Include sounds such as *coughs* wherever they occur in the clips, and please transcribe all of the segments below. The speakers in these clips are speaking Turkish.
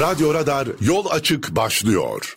Radyo Radar Yol Açık başlıyor.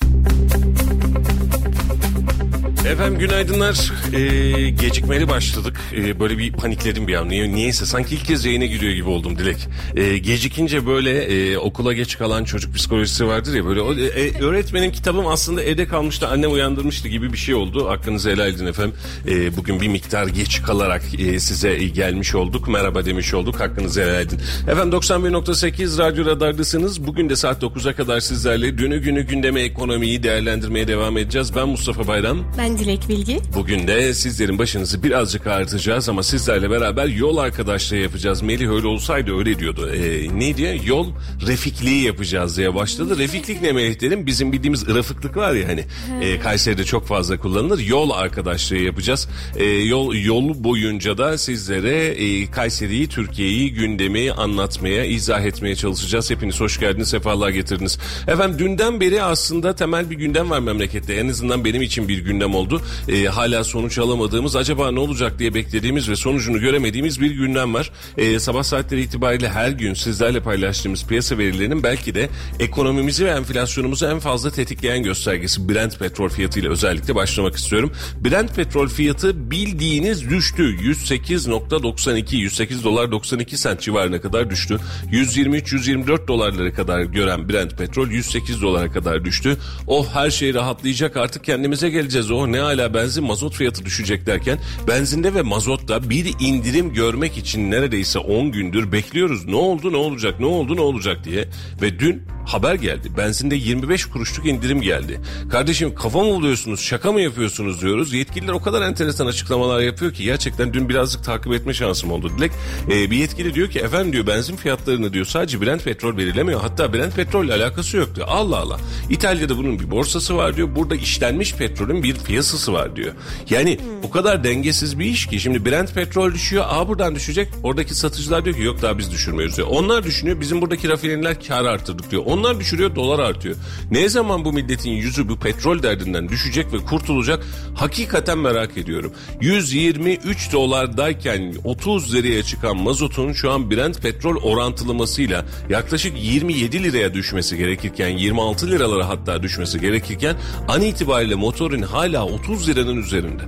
Efendim günaydınlar. Ee, gecikmeli başladık. Ee, böyle bir panikledim bir an. Niye, niyeyse sanki ilk kez yayına giriyor gibi oldum Dilek. Ee, gecikince böyle e, okula geç kalan çocuk psikolojisi vardır ya böyle. O, e, öğretmenim kitabım aslında evde kalmıştı annem uyandırmıştı gibi bir şey oldu. Hakkınızı helal edin efendim. Ee, bugün bir miktar geç kalarak e, size gelmiş olduk. Merhaba demiş olduk. Hakkınızı helal edin. Efendim 91.8 Radyo Radar'dasınız. Bugün de saat 9'a kadar sizlerle dünü günü gündeme ekonomiyi değerlendirmeye devam edeceğiz. Ben Mustafa Bayram. Ben Dilek Bilgi. Bugün de sizlerin başınızı birazcık ağrıtacağız ama sizlerle beraber yol arkadaşlığı yapacağız. Melih öyle olsaydı öyle diyordu. Ee, ne diye? Yol refikliği yapacağız diye başladı. Refiklik ne Melih dedim? Bizim bildiğimiz ırafıklık var ya hani. E, Kayseri'de çok fazla kullanılır. Yol arkadaşlığı yapacağız. E, yol yol boyunca da sizlere e, Kayseri'yi, Türkiye'yi, gündemi anlatmaya, izah etmeye çalışacağız. Hepiniz hoş geldiniz, sefalar getirdiniz. Efendim dünden beri aslında temel bir gündem var memlekette. En azından benim için bir gündem oldu. E, hala sonuç alamadığımız, acaba ne olacak diye beklediğimiz ve sonucunu göremediğimiz bir gündem var. E, sabah saatleri itibariyle her gün sizlerle paylaştığımız piyasa verilerinin belki de ekonomimizi ve enflasyonumuzu en fazla tetikleyen göstergesi Brent petrol fiyatıyla özellikle başlamak istiyorum. Brent petrol fiyatı bildiğiniz düştü. 108.92 108 dolar 92 sent civarına kadar düştü. 123-124 dolarlara kadar gören Brent petrol 108 dolara kadar düştü. Oh her şey rahatlayacak artık kendimize geleceğiz. Oh ne hala benzin mazot fiyatı düşecek derken benzinde ve mazotta bir indirim görmek için neredeyse 10 gündür bekliyoruz. Ne oldu ne olacak ne oldu ne olacak diye ve dün haber geldi. Benzinde 25 kuruşluk indirim geldi. Kardeşim kafa mı buluyorsunuz şaka mı yapıyorsunuz diyoruz. Yetkililer o kadar enteresan açıklamalar yapıyor ki gerçekten dün birazcık takip etme şansım oldu. Dilek e, bir yetkili diyor ki efendim diyor benzin fiyatlarını diyor sadece Brent petrol belirlemiyor. Hatta Brent petrolle alakası yok diyor. Allah Allah. İtalya'da bunun bir borsası var diyor. Burada işlenmiş petrolün bir piyasası var diyor. Yani o kadar dengesiz bir iş ki şimdi Brent petrol düşüyor. Aa buradan düşecek. Oradaki satıcılar diyor ki yok daha biz düşürmüyoruz diyor. Onlar düşünüyor bizim buradaki rafineriler kar arttırdık diyor. Onlar düşürüyor dolar artıyor. Ne zaman bu milletin yüzü bu petrol derdinden düşecek ve kurtulacak hakikaten merak ediyorum. 123 dolardayken 30 liraya çıkan mazotun şu an Brent petrol orantılamasıyla yaklaşık 27 liraya düşmesi gerekirken 26 liralara hatta düşmesi gerekirken an itibariyle motorun hala 30 liranın üzerinde.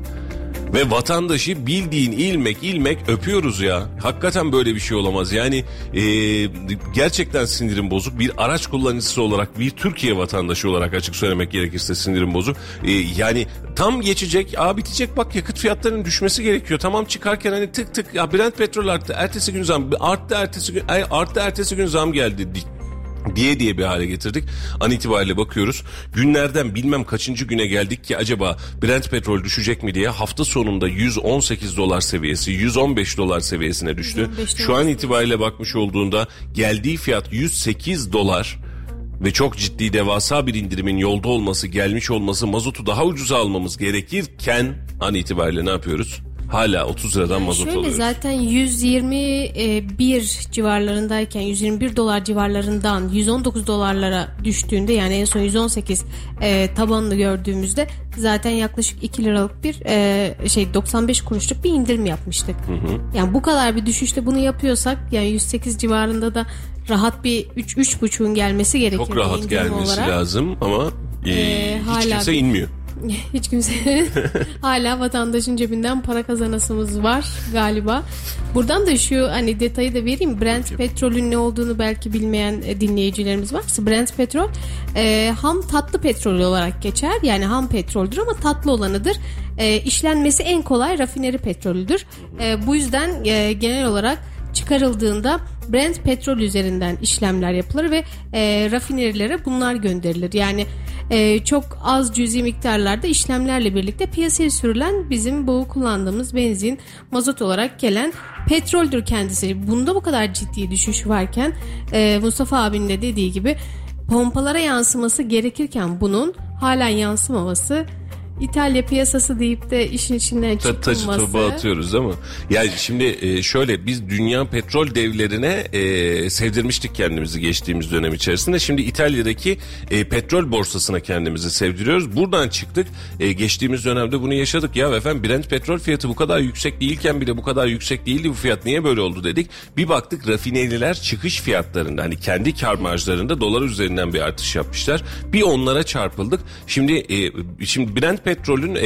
Ve vatandaşı bildiğin ilmek ilmek öpüyoruz ya. Hakikaten böyle bir şey olamaz. Yani e, gerçekten sinirim bozuk. Bir araç kullanıcısı olarak bir Türkiye vatandaşı olarak açık söylemek gerekirse sinirim bozuk. E, yani tam geçecek. Aa bitecek bak yakıt fiyatlarının düşmesi gerekiyor. Tamam çıkarken hani tık tık ya Brent petrol arttı. Ertesi gün zam arttı ertesi gün arttı ertesi gün zam geldi diye diye bir hale getirdik. An itibariyle bakıyoruz. Günlerden bilmem kaçıncı güne geldik ki acaba Brent petrol düşecek mi diye hafta sonunda 118 dolar seviyesi 115 dolar seviyesine düştü. Şu an itibariyle bakmış olduğunda geldiği fiyat 108 dolar ve çok ciddi devasa bir indirimin yolda olması gelmiş olması mazotu daha ucuza almamız gerekirken an itibariyle ne yapıyoruz? Hala 30 liradan mazot Şöyle alıyoruz. zaten 121 civarlarındayken 121 dolar civarlarından 119 dolarlara düştüğünde yani en son 118 e, tabanını gördüğümüzde zaten yaklaşık 2 liralık bir e, şey 95 kuruşluk bir indirim yapmıştık. Hı hı. Yani bu kadar bir düşüşte bunu yapıyorsak yani 108 civarında da rahat bir 3 3.5'un gelmesi gerekiyor. Çok rahat gelmesi olarak. lazım ama e, ee, hiç hala kimse inmiyor. *laughs* Hiç kimse *laughs* hala vatandaşın cebinden para kazanasımız var galiba. Buradan da şu hani detayı da vereyim. Brent petrolün ne olduğunu belki bilmeyen e, dinleyicilerimiz varsa Brent petrol e, ham tatlı petrol olarak geçer. Yani ham petroldür ama tatlı olanıdır. E, işlenmesi en kolay rafineri petrolüdür. E, bu yüzden e, genel olarak çıkarıldığında Brent petrol üzerinden işlemler yapılır ve e, rafinerilere bunlar gönderilir. Yani e, çok az cüzi miktarlarda işlemlerle birlikte piyasaya sürülen bizim bu kullandığımız benzin mazot olarak gelen petroldür kendisi. Bunda bu kadar ciddi düşüş varken e, Mustafa abinin de dediği gibi pompalara yansıması gerekirken bunun halen yansımaması İtalya piyasası deyip de işin içinden Ta- Taşı çıkılması. toba atıyoruz ama yani şimdi e, şöyle biz dünya petrol devlerine e, sevdirmiştik kendimizi geçtiğimiz dönem içerisinde. Şimdi İtalya'daki e, petrol borsasına kendimizi sevdiriyoruz. Buradan çıktık. E, geçtiğimiz dönemde bunu yaşadık. Ya efendim Brent petrol fiyatı bu kadar yüksek değilken bile bu kadar yüksek değildi bu fiyat niye böyle oldu dedik. Bir baktık rafineriler çıkış fiyatlarında hani kendi kar marjlarında dolar üzerinden bir artış yapmışlar. Bir onlara çarpıldık. Şimdi e, şimdi Brent petrolün e,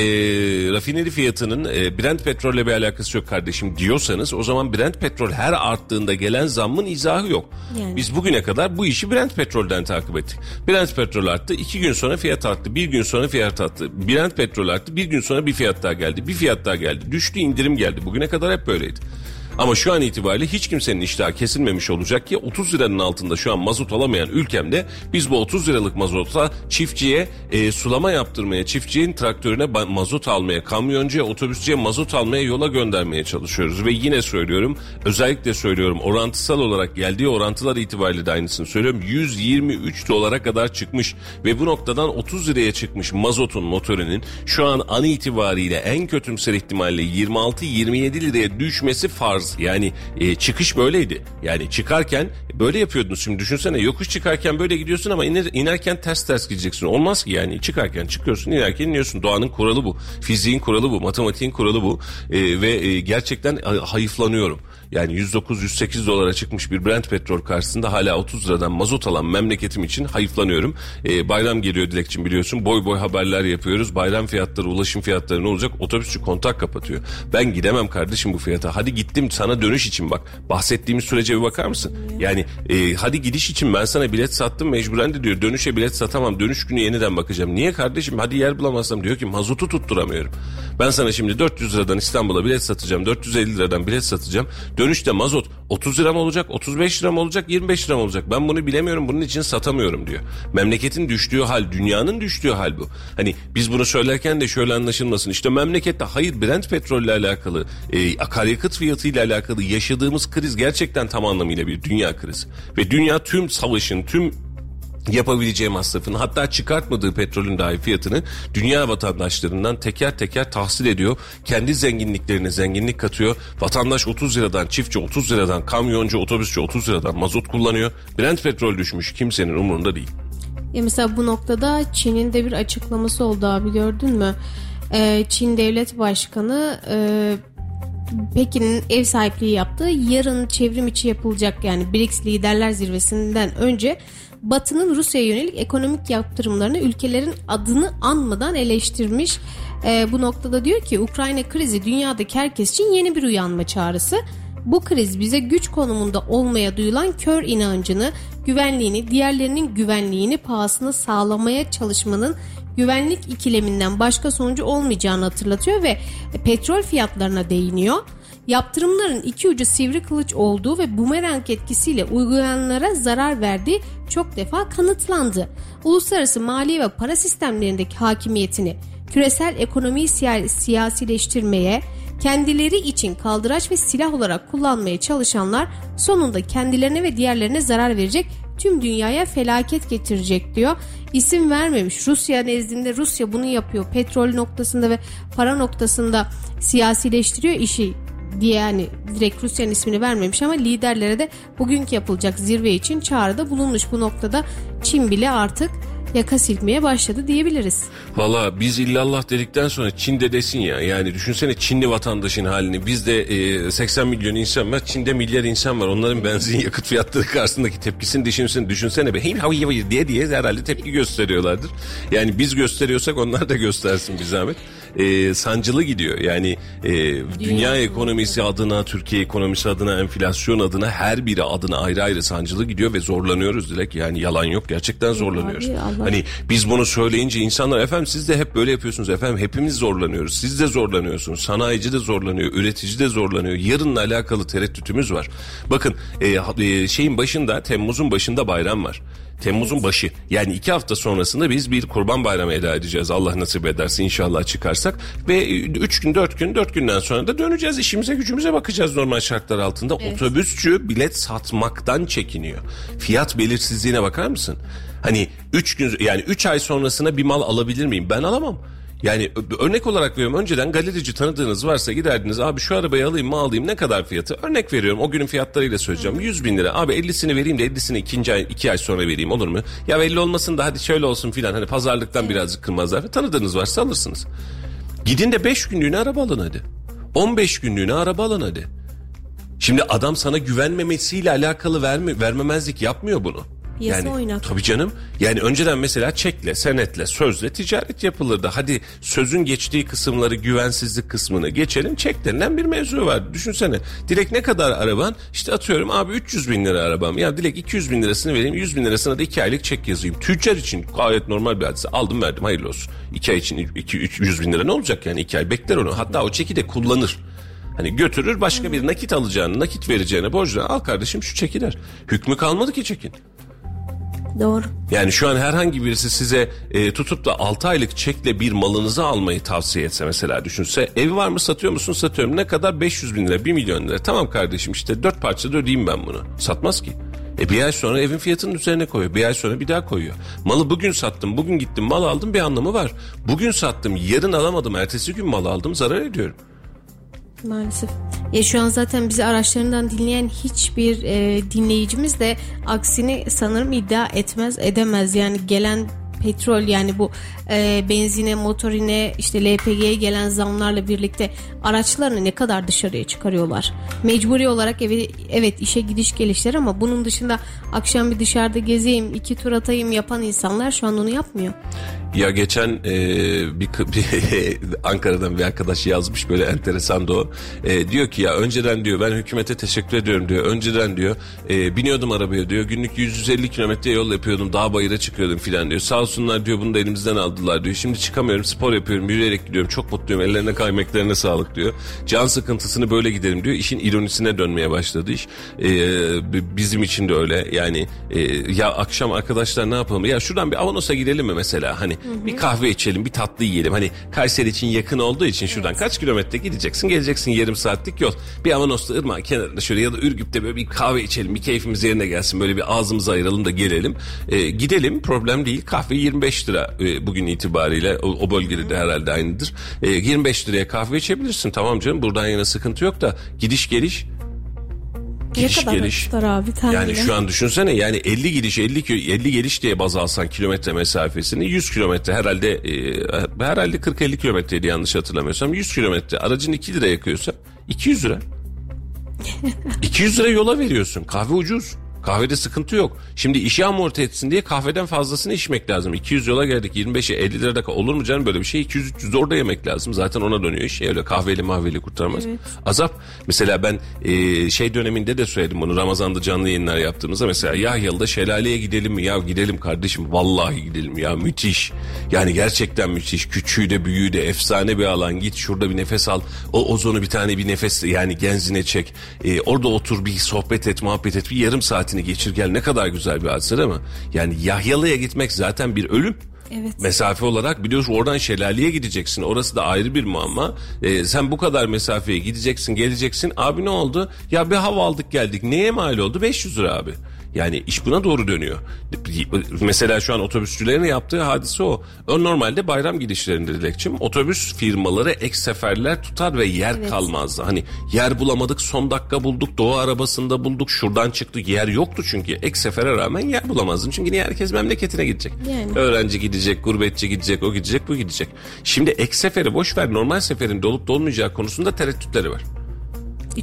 rafineri fiyatının e, Brent petrolle bir alakası yok kardeşim diyorsanız o zaman Brent petrol her arttığında gelen zammın izahı yok. Yani. Biz bugüne kadar bu işi Brent petrolden takip ettik. Brent petrol arttı, iki gün sonra fiyat arttı, bir gün sonra fiyat arttı. Brent petrol arttı, bir gün sonra bir fiyat daha geldi, bir fiyat daha geldi. Düştü indirim geldi. Bugüne kadar hep böyleydi. Ama şu an itibariyle hiç kimsenin iştahı kesilmemiş olacak ki 30 liranın altında şu an mazot alamayan ülkemde biz bu 30 liralık mazota çiftçiye e, sulama yaptırmaya, çiftçinin traktörüne mazot almaya, kamyoncuya, otobüsçüye mazot almaya yola göndermeye çalışıyoruz. Ve yine söylüyorum, özellikle söylüyorum orantısal olarak geldiği orantılar itibariyle de aynısını söylüyorum. 123 dolara kadar çıkmış ve bu noktadan 30 liraya çıkmış mazotun motorinin şu an an itibariyle en kötümser ihtimalle 26-27 liraya düşmesi farz. Yani e, çıkış böyleydi. Yani çıkarken böyle yapıyordunuz. Şimdi düşünsene yokuş çıkarken böyle gidiyorsun ama iner, inerken ters ters gideceksin. Olmaz ki yani çıkarken çıkıyorsun inerken iniyorsun. Doğanın kuralı bu. Fiziğin kuralı bu. Matematiğin kuralı bu. E, ve e, gerçekten e, hayıflanıyorum. Yani 109-108 dolara çıkmış bir Brent petrol karşısında hala 30 liradan mazot alan memleketim için hayıflanıyorum. Ee, bayram geliyor Dilekçim biliyorsun. Boy boy haberler yapıyoruz. Bayram fiyatları, ulaşım fiyatları ne olacak? Otobüsçü kontak kapatıyor. Ben gidemem kardeşim bu fiyata. Hadi gittim sana dönüş için bak. Bahsettiğimiz sürece bir bakar mısın? Yani e, hadi gidiş için ben sana bilet sattım mecburen de diyor. Dönüşe bilet satamam. Dönüş günü yeniden bakacağım. Niye kardeşim? Hadi yer bulamazsam diyor ki mazotu tutturamıyorum. Ben sana şimdi 400 liradan İstanbul'a bilet satacağım. 450 liradan bilet satacağım. Dönüşte mazot 30 lira mı olacak, 35 lira mı olacak, 25 lira mı olacak? Ben bunu bilemiyorum, bunun için satamıyorum diyor. Memleketin düştüğü hal, dünyanın düştüğü hal bu. Hani biz bunu söylerken de şöyle anlaşılmasın. İşte memlekette hayır Brent petrolle alakalı, e, akaryakıt fiyatıyla alakalı yaşadığımız kriz gerçekten tam anlamıyla bir dünya krizi. Ve dünya tüm savaşın, tüm yapabileceği masrafını hatta çıkartmadığı petrolün dahi fiyatını dünya vatandaşlarından teker teker tahsil ediyor. Kendi zenginliklerine zenginlik katıyor. Vatandaş 30 liradan, çiftçi 30 liradan, kamyoncu, otobüsçü 30 liradan mazot kullanıyor. Brent petrol düşmüş kimsenin umurunda değil. Ya mesela bu noktada Çin'in de bir açıklaması oldu abi gördün mü? Ee, Çin Devlet Başkanı e, Pekin'in ev sahipliği yaptığı yarın çevrim içi yapılacak yani BRICS Liderler Zirvesi'nden önce Batı'nın Rusya'ya yönelik ekonomik yaptırımlarını ülkelerin adını anmadan eleştirmiş. Ee, bu noktada diyor ki Ukrayna krizi dünyadaki herkes için yeni bir uyanma çağrısı. Bu kriz bize güç konumunda olmaya duyulan kör inancını, güvenliğini, diğerlerinin güvenliğini pahasına sağlamaya çalışmanın güvenlik ikileminden başka sonucu olmayacağını hatırlatıyor ve petrol fiyatlarına değiniyor. Yaptırımların iki ucu sivri kılıç olduğu ve bumerang etkisiyle uygulayanlara zarar verdiği çok defa kanıtlandı. Uluslararası mali ve para sistemlerindeki hakimiyetini küresel ekonomiyi siya- siyasileştirmeye, kendileri için kaldıraç ve silah olarak kullanmaya çalışanlar sonunda kendilerine ve diğerlerine zarar verecek tüm dünyaya felaket getirecek diyor. İsim vermemiş. Rusya nezdinde Rusya bunu yapıyor. Petrol noktasında ve para noktasında siyasileştiriyor işi diye yani direkt Rusya'nın ismini vermemiş ama liderlere de bugünkü yapılacak zirve için çağrıda bulunmuş. Bu noktada Çin bile artık yaka silkmeye başladı diyebiliriz. Valla biz illallah dedikten sonra Çin'de desin ya. Yani düşünsene Çinli vatandaşın halini. Bizde e, 80 milyon insan var. Çin'de milyar insan var. Onların benzin yakıt fiyatları karşısındaki tepkisini düşünsene. Düşünsene be. Hey, hey, hey diye diye herhalde tepki gösteriyorlardır. Yani biz gösteriyorsak onlar da göstersin bir zahmet. E, sancılı gidiyor. Yani e, dünya ekonomisi adına, Türkiye ekonomisi adına, enflasyon adına her biri adına ayrı ayrı sancılı gidiyor ve zorlanıyoruz Dilek. Yani yalan yok. Gerçekten zorlanıyoruz. Abi, Allah- Hani biz bunu söyleyince insanlar efendim siz de hep böyle yapıyorsunuz efendim hepimiz zorlanıyoruz. Siz de zorlanıyorsunuz. Sanayici de zorlanıyor, üretici de zorlanıyor. Yarınla alakalı tereddütümüz var. Bakın e, e, şeyin başında Temmuz'un başında bayram var. Temmuz'un başı yani iki hafta sonrasında biz bir kurban bayramı eda edeceğiz. Allah nasip ederse inşallah çıkarsak. Ve e, üç gün dört gün dört günden sonra da döneceğiz işimize gücümüze bakacağız normal şartlar altında. Otobüsçü bilet satmaktan çekiniyor. Fiyat belirsizliğine bakar mısın? Hani 3 gün yani 3 ay sonrasına bir mal alabilir miyim? Ben alamam. Yani örnek olarak veriyorum önceden galerici tanıdığınız varsa giderdiniz abi şu arabayı alayım mı alayım ne kadar fiyatı? Örnek veriyorum o günün fiyatlarıyla söyleyeceğim. 100 bin lira abi 50'sini vereyim de 50'sini ikinci ay, iki ay sonra vereyim olur mu? Ya 50 olmasın da hadi şöyle olsun filan hani pazarlıktan birazcık kırmazlar. Tanıdığınız varsa alırsınız. Gidin de 5 günlüğüne araba alın hadi. 15 günlüğüne araba alın hadi. Şimdi adam sana güvenmemesiyle alakalı verme, vermemezlik yapmıyor bunu. Piyasa yani, oynak. Tabii canım. Yani önceden mesela çekle, senetle, sözle ticaret yapılırdı. Hadi sözün geçtiği kısımları, güvensizlik kısmını geçelim. Çek denilen bir mevzu var. Düşünsene. Dilek ne kadar araban? İşte atıyorum abi 300 bin lira arabam. Ya Dilek 200 bin lirasını vereyim. 100 bin lirasına da 2 aylık çek yazayım. Tüccar için gayet normal bir hadise. Aldım verdim hayırlı olsun. 2 ay için 2, 300 bin lira ne olacak yani? 2 ay bekler onu. Hatta o çeki de kullanır. Hani götürür başka bir nakit alacağını, nakit vereceğine borcuna al kardeşim şu çeki der. Hükmü kalmadı ki çekin. Doğru. Yani şu an herhangi birisi size e, tutup da 6 aylık çekle bir malınızı almayı tavsiye etse mesela düşünse ev var mı satıyor musun satıyorum ne kadar 500 bin lira 1 milyon lira tamam kardeşim işte 4 parçada ödeyeyim ben bunu satmaz ki. E bir ay sonra evin fiyatının üzerine koyuyor. Bir ay sonra bir daha koyuyor. Malı bugün sattım, bugün gittim mal aldım bir anlamı var. Bugün sattım, yarın alamadım, ertesi gün mal aldım zarar ediyorum. Maalesef. Ya şu an zaten bizi araçlarından dinleyen hiçbir e, dinleyicimiz de aksini sanırım iddia etmez edemez. Yani gelen petrol yani bu e, benzine, motorine, işte LPG'ye gelen zamlarla birlikte araçlarını ne kadar dışarıya çıkarıyorlar. Mecburi olarak eve, evet işe gidiş gelişler ama bunun dışında akşam bir dışarıda gezeyim, iki tur atayım yapan insanlar şu an onu yapmıyor. Ya geçen e, bir, *laughs* bir Ankara'dan bir arkadaş yazmış böyle enteresan da o. E, diyor ki ya önceden diyor ben hükümete teşekkür ediyorum diyor. Önceden diyor e, biniyordum arabaya diyor. Günlük 150 kilometre yol yapıyordum. Dağ bayıra çıkıyordum filan diyor. Sağ olsunlar diyor bunu da elimizden aldılar diyor. Şimdi çıkamıyorum spor yapıyorum yürüyerek gidiyorum. Çok mutluyum ellerine kaymeklerine sağlık diyor. Can sıkıntısını böyle giderim diyor. İşin ironisine dönmeye başladı iş. E, bizim için de öyle yani e, ya akşam arkadaşlar ne yapalım? Ya şuradan bir Avanos'a gidelim mi mesela? Hani Hı-hı. bir kahve içelim, bir tatlı yiyelim. Hani Kayseri için yakın olduğu için şuradan evet. kaç kilometre gideceksin, geleceksin yarım saatlik yol. Bir Avanos'ta ırmak kenarında şöyle ya da Ürgüp'te böyle bir kahve içelim, bir keyfimiz yerine gelsin. Böyle bir ağzımızı ayıralım da gelelim. E, gidelim problem değil. Kahve 25 lira e, bugün itibariyle o, o bölgede de herhalde aynıdır. E, 25 liraya kahve içebilirsin. Tamam canım buradan yana sıkıntı yok da gidiş geliş gidiş ne kadar geliş. abi? Yani şu an düşünsene yani 50 gidiş 50 50 geliş diye baz alsan kilometre mesafesini 100 kilometre herhalde e, herhalde 40-50 kilometreydi yanlış hatırlamıyorsam 100 kilometre aracın 2 lira yakıyorsa 200 lira. *laughs* 200 lira yola veriyorsun kahve ucuz. Kahvede sıkıntı yok. Şimdi işi amorti etsin diye kahveden fazlasını içmek lazım. 200 yola geldik 25'e 50 lira dakika olur mu canım böyle bir şey 200-300 orada yemek lazım. Zaten ona dönüyor iş. Öyle kahveli mahveli kurtarmaz. Evet. Azap. Mesela ben e, şey döneminde de söyledim bunu Ramazan'da canlı yayınlar yaptığımızda mesela Yahyalı'da şelaleye gidelim mi? Ya gidelim kardeşim vallahi gidelim ya müthiş. Yani gerçekten müthiş. Küçüğü de büyüğü de efsane bir alan. Git şurada bir nefes al. O ozonu bir tane bir nefes yani genzine çek. E, orada otur bir sohbet et muhabbet et bir yarım saat saatini geçir gel ne kadar güzel bir hadise değil mi? Yani Yahyalı'ya gitmek zaten bir ölüm. Evet. Mesafe olarak biliyorsun oradan şelaleye gideceksin. Orası da ayrı bir muamma. Ee, sen bu kadar mesafeye gideceksin geleceksin. Abi ne oldu? Ya bir hava aldık geldik. Neye mal oldu? 500 lira abi. Yani iş buna doğru dönüyor. Mesela şu an otobüsçülerin yaptığı hadise o. o normalde bayram gidişlerinde dilekçim otobüs firmaları ek seferler tutar ve yer evet. kalmazdı. Hani yer bulamadık son dakika bulduk doğu arabasında bulduk şuradan çıktık yer yoktu çünkü ek sefere rağmen yer bulamazdın. Çünkü niye herkes memleketine gidecek. Yani. Öğrenci gidecek, gurbetçi gidecek, o gidecek, bu gidecek. Şimdi ek seferi boş ver normal seferin dolup dolmayacağı konusunda tereddütleri var.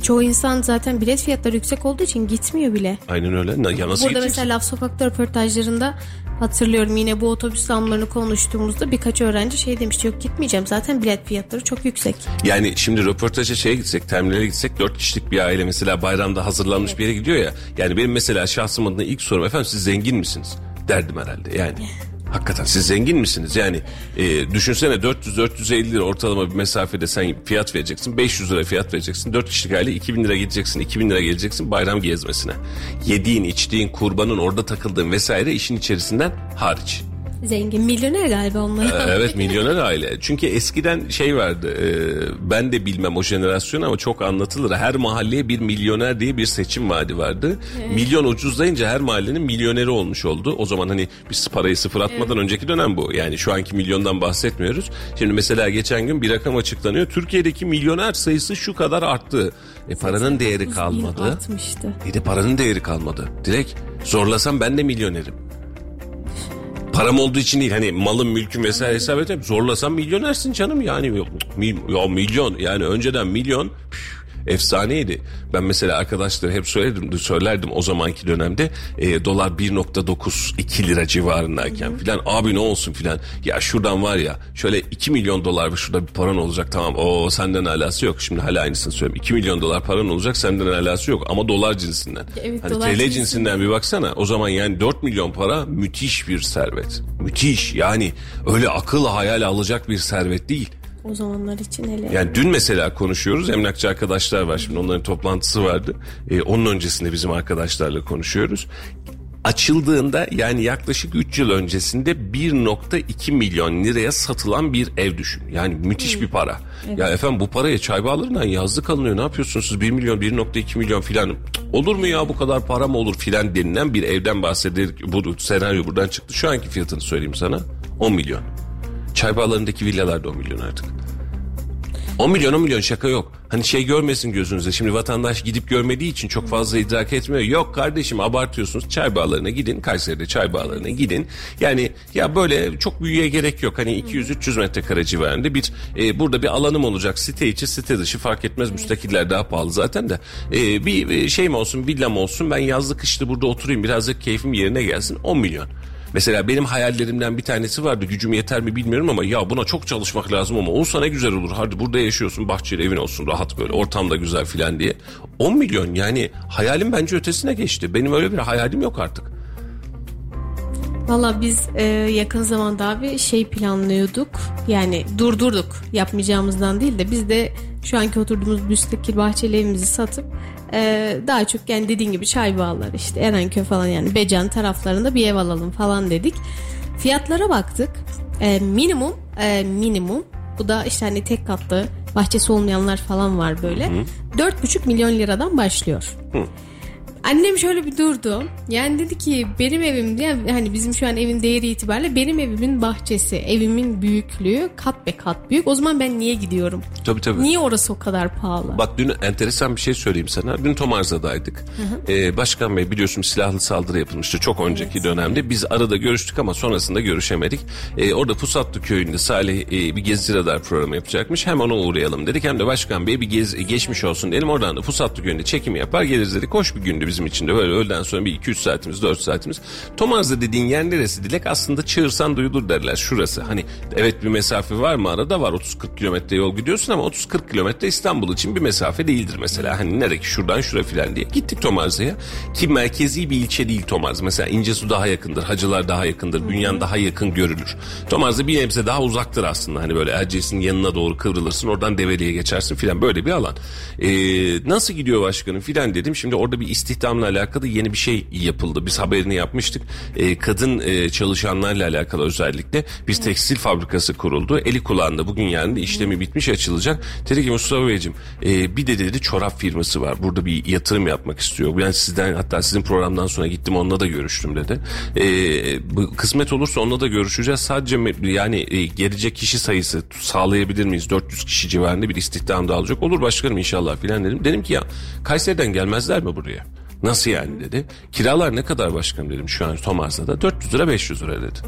Çoğu insan zaten bilet fiyatları yüksek olduğu için gitmiyor bile. Aynen öyle. Ya nasıl Burada mesela Laf Sokak'ta röportajlarında hatırlıyorum yine bu otobüs zamlarını konuştuğumuzda birkaç öğrenci şey demişti yok gitmeyeceğim zaten bilet fiyatları çok yüksek. Yani şimdi röportaja şeye gitsek terminale gitsek dört kişilik bir aile mesela bayramda hazırlanmış evet. bir yere gidiyor ya. Yani benim mesela şahsım adına ilk sorum efendim siz zengin misiniz? Derdim herhalde yani. Hakikaten siz zengin misiniz? Yani e, düşünsene 400-450 lira ortalama bir mesafede sen fiyat vereceksin. 500 lira fiyat vereceksin. 4 kişilik aile 2000 lira gideceksin. 2000 lira geleceksin bayram gezmesine. Yediğin, içtiğin, kurbanın, orada takıldığın vesaire işin içerisinden hariç. Zengin milyoner galiba onlar. Ee, evet *laughs* milyoner aile. Çünkü eskiden şey vardı. E, ben de bilmem o jenerasyon ama çok anlatılır. Her mahalleye bir milyoner diye bir seçim vaadi vardı. Evet. Milyon ucuzlayınca her mahallenin milyoneri olmuş oldu. O zaman hani biz parayı sıfır atmadan evet. önceki dönem bu. Yani şu anki milyondan bahsetmiyoruz. Şimdi mesela geçen gün bir rakam açıklanıyor. Türkiye'deki milyoner sayısı şu kadar arttı. E paranın değeri kalmadı. Bir de paranın değeri kalmadı. Dilek zorlasam ben de milyonerim. Param olduğu için değil. Hani malım mülküm vesaire hesap edip zorlasam milyonersin canım yani. Ya milyon. Yani önceden milyon efsaneydi. Ben mesela arkadaşlara hep söyledim, söylerdim o zamanki dönemde e, dolar 1.9 2 lira civarındayken filan abi ne olsun filan. Ya şuradan var ya şöyle 2 milyon dolar şurada bir paran olacak tamam o senden alası yok. Şimdi hala aynısını söylüyorum. 2 milyon dolar paran olacak senden alası yok ama dolar cinsinden. Evet, hani dolar TL cinsinden. cinsinden bir baksana o zaman yani 4 milyon para müthiş bir servet. Müthiş yani öyle akıl hayal alacak bir servet değil. O zamanlar için hele. Yani dün mesela konuşuyoruz. Emlakçı arkadaşlar var. Şimdi onların toplantısı vardı. Ee, onun öncesinde bizim arkadaşlarla konuşuyoruz. Açıldığında yani yaklaşık 3 yıl öncesinde 1.2 milyon liraya satılan bir ev düşün. Yani müthiş hmm. bir para. Evet. Ya efendim bu paraya çay bağlarından yazlık alınıyor. Ne yapıyorsunuz siz 1 milyon 1.2 milyon filan. Olur mu ya bu kadar para mı olur filan denilen bir evden bahsederek bu senaryo buradan çıktı. Şu anki fiyatını söyleyeyim sana 10 milyon. Çay bağlarındaki villalar da 10 milyon artık. 10 milyon 10 milyon şaka yok. Hani şey görmesin gözünüze. Şimdi vatandaş gidip görmediği için çok fazla idrak etmiyor. Yok kardeşim abartıyorsunuz. Çay bağlarına gidin. Kayseri'de çay bağlarına gidin. Yani ya böyle çok büyüye gerek yok. Hani 200-300 metrekare civarında bir e, burada bir alanım olacak. Site içi site dışı fark etmez. Müstakiller daha pahalı zaten de. E, bir şey mi olsun villam olsun. Ben yazlı kışlı burada oturayım. Birazcık keyfim yerine gelsin. 10 milyon. Mesela benim hayallerimden bir tanesi vardı. Gücüm yeter mi bilmiyorum ama ya buna çok çalışmak lazım ama olsa ne güzel olur. Hadi burada yaşıyorsun bahçeli evin olsun rahat böyle ortam da güzel filan diye. 10 milyon yani hayalim bence ötesine geçti. Benim öyle bir hayalim yok artık. Valla biz e, yakın zamanda abi şey planlıyorduk. Yani durdurduk yapmayacağımızdan değil de biz de şu anki oturduğumuz müstakil bahçeli evimizi satıp e, daha çok yani dediğin gibi çay bağları işte Erenköy falan yani Becan taraflarında bir ev alalım falan dedik. Fiyatlara baktık. E, minimum e, minimum bu da işte hani tek katlı bahçesi olmayanlar falan var böyle. Dört buçuk milyon liradan başlıyor. Hı. Annem şöyle bir durdu. Yani dedi ki benim evim diye hani bizim şu an evin değeri itibariyle benim evimin bahçesi, evimin büyüklüğü kat be kat büyük. O zaman ben niye gidiyorum? Tabii tabii. Niye orası o kadar pahalı? Bak dün enteresan bir şey söyleyeyim sana. Dün Tomarza'daydık. Ee, Başkan Bey biliyorsun silahlı saldırı yapılmıştı çok önceki evet. dönemde. Biz arada görüştük ama sonrasında görüşemedik. Ee, orada Pusatlı köyünde Salih e, bir gezi radar programı yapacakmış. Hem ona uğrayalım dedik hem de Başkan Bey bir gez, geçmiş olsun dedim. Oradan da Pusatlı köyünde çekim yapar geliriz dedik. Hoş bir gündü bizim için de böyle öğleden sonra bir 2-3 saatimiz 4 saatimiz. Tomarza dediğin yer neresi Dilek? Aslında çığırsan duyulur derler şurası. Hani evet bir mesafe var mı arada var 30-40 kilometre yol gidiyorsun ama 30-40 kilometre İstanbul için bir mesafe değildir mesela. Hani nereye şuradan şura filan diye. Gittik Tomarza'ya ki merkezi bir ilçe değil Tomarz. Mesela İncesu daha yakındır, Hacılar daha yakındır, Bünyan daha yakın görülür. Tomarza bir nebze daha uzaktır aslında. Hani böyle Erciyes'in yanına doğru kıvrılırsın oradan Develi'ye geçersin filan böyle bir alan. Ee, nasıl gidiyor başkanım filan dedim. Şimdi orada bir istihdamla alakalı yeni bir şey yapıldı. Biz haberini yapmıştık. E, kadın e, çalışanlarla alakalı özellikle bir tekstil fabrikası kuruldu. Eli kulağında bugün yani de işlemi bitmiş açılacak. Dedi ki Mustafa Beyciğim e, bir de dedi çorap firması var. Burada bir yatırım yapmak istiyor. Ben sizden hatta sizin programdan sonra gittim onunla da görüştüm dedi. E, bu kısmet olursa onunla da görüşeceğiz. Sadece yani e, gelecek kişi sayısı sağlayabilir miyiz? 400 kişi civarında bir istihdam da alacak. Olur başkanım inşallah filan dedim. Dedim ki ya Kayseri'den gelmezler mi buraya? Nasıl yani dedi. Kiralar ne kadar başkanım dedim şu an Tomarza'da. 400 lira 500 lira dedi.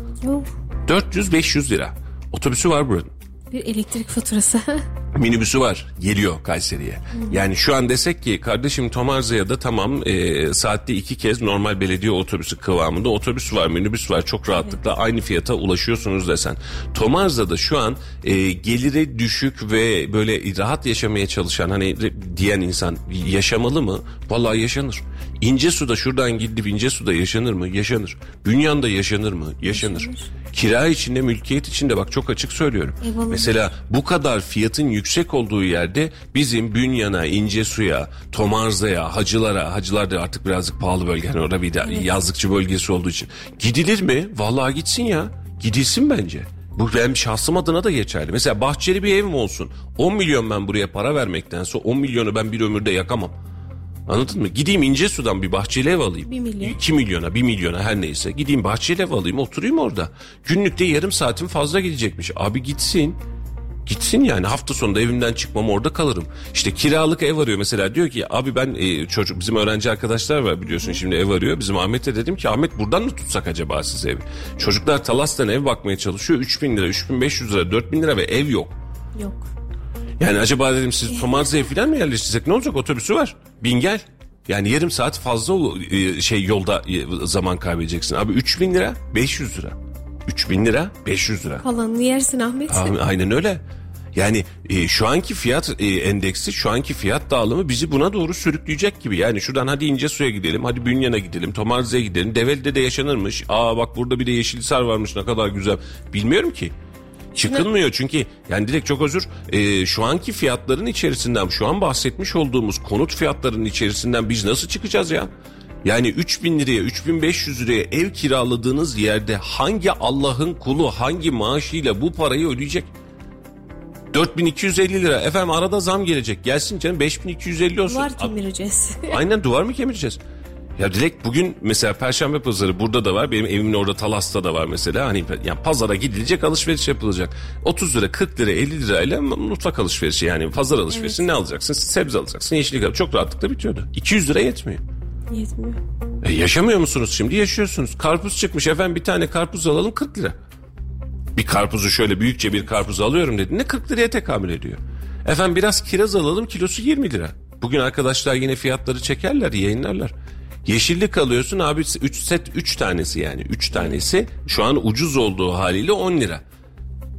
400-500 lira. Otobüsü var buranın. Bir elektrik faturası. *laughs* minibüsü var geliyor Kayseri'ye. Yani şu an desek ki kardeşim Tomarza'ya da tamam e, saatte iki kez normal belediye otobüsü kıvamında otobüs var minibüs var çok rahatlıkla evet. aynı fiyata ulaşıyorsunuz desen. Tomarza'da şu an e, geliri düşük ve böyle rahat yaşamaya çalışan hani diyen insan yaşamalı mı? Vallahi yaşanır. İnce suda şuradan gidip ince suda yaşanır mı? Yaşanır. Bünyan'da yaşanır mı? Yaşanır. yaşanır. Kira içinde, mülkiyet içinde bak çok açık söylüyorum. Eyvallah. Mesela bu kadar fiyatın yüksek olduğu yerde bizim Bünyan'a, İnce Suya, Tomarza'ya, Hacılara, Hacılar da artık birazcık pahalı bölge. Hani orada bir de evet. yazlıkçı bölgesi olduğu için. Gidilir mi? Vallahi gitsin ya. Gidilsin bence. Bu benim şahsım adına da geçerli. Mesela bahçeli bir evim olsun. 10 milyon ben buraya para vermektense 10 milyonu ben bir ömürde yakamam. Anladın mı? Gideyim ince sudan bir bahçeli ev alayım. 1 milyon. 2 milyona 1 milyona her neyse. Gideyim bahçeli ev alayım oturayım orada. Günlükte yarım saatim fazla gidecekmiş. Abi gitsin. Gitsin yani hafta sonunda evimden çıkmam orada kalırım. İşte kiralık ev arıyor mesela diyor ki abi ben e, çocuk bizim öğrenci arkadaşlar var biliyorsun şimdi ev arıyor. Bizim Ahmet'e dedim ki Ahmet buradan mı tutsak acaba siz evi? Çocuklar Talas'tan ev bakmaya çalışıyor 3000 lira 3500 lira 4000 lira ve ev yok. Yok. Yani acaba dedim siz Tomarza'ya falan mı yerleştirsek ne olacak otobüsü var bin gel. Yani yarım saat fazla e, şey yolda e, zaman kaybedeceksin. Abi 3000 lira 500 lira. 3000 lira 500 lira. Kalanını yersin Ahmet. Abi, aynen öyle. Yani e, şu anki fiyat e, endeksi, şu anki fiyat dağılımı bizi buna doğru sürükleyecek gibi. Yani şuradan hadi ince suya gidelim, hadi Bünyan'a gidelim, Tomarze'ye gidelim. Develi'de de yaşanırmış. Aa bak burada bir de Yeşilsar varmış ne kadar güzel. Bilmiyorum ki. Çıkılmıyor çünkü yani direkt çok özür e, şu anki fiyatların içerisinden şu an bahsetmiş olduğumuz konut fiyatlarının içerisinden biz nasıl çıkacağız ya? Yani 3000 liraya 3500 liraya ev kiraladığınız yerde hangi Allah'ın kulu hangi maaşıyla bu parayı ödeyecek? 4250 lira. Efendim arada zam gelecek. Gelsin canım 5250 olsun. Var kemireceğiz. Aynen duvar mı kemireceğiz? Ya direkt bugün mesela Perşembe pazarı burada da var. Benim evimin orada Talas'ta da var mesela. Hani yani pazara gidilecek alışveriş yapılacak. 30 lira 40 lira 50 lirayla mutfak alışverişi yani pazar alışverişi ne alacaksın? Sebze alacaksın yeşillik alacaksın. Çok rahatlıkla bitiyordu. 200 lira yetmiyor. Yetmiyor. E yaşamıyor musunuz şimdi? Yaşıyorsunuz. Karpuz çıkmış efendim bir tane karpuz alalım 40 lira. Bir karpuzu şöyle büyükçe bir karpuz alıyorum dediğinde 40 liraya tekamül ediyor. Efendim biraz kiraz alalım kilosu 20 lira. Bugün arkadaşlar yine fiyatları çekerler yayınlarlar. Yeşillik alıyorsun abi 3 set 3 tanesi yani 3 tanesi şu an ucuz olduğu haliyle 10 lira.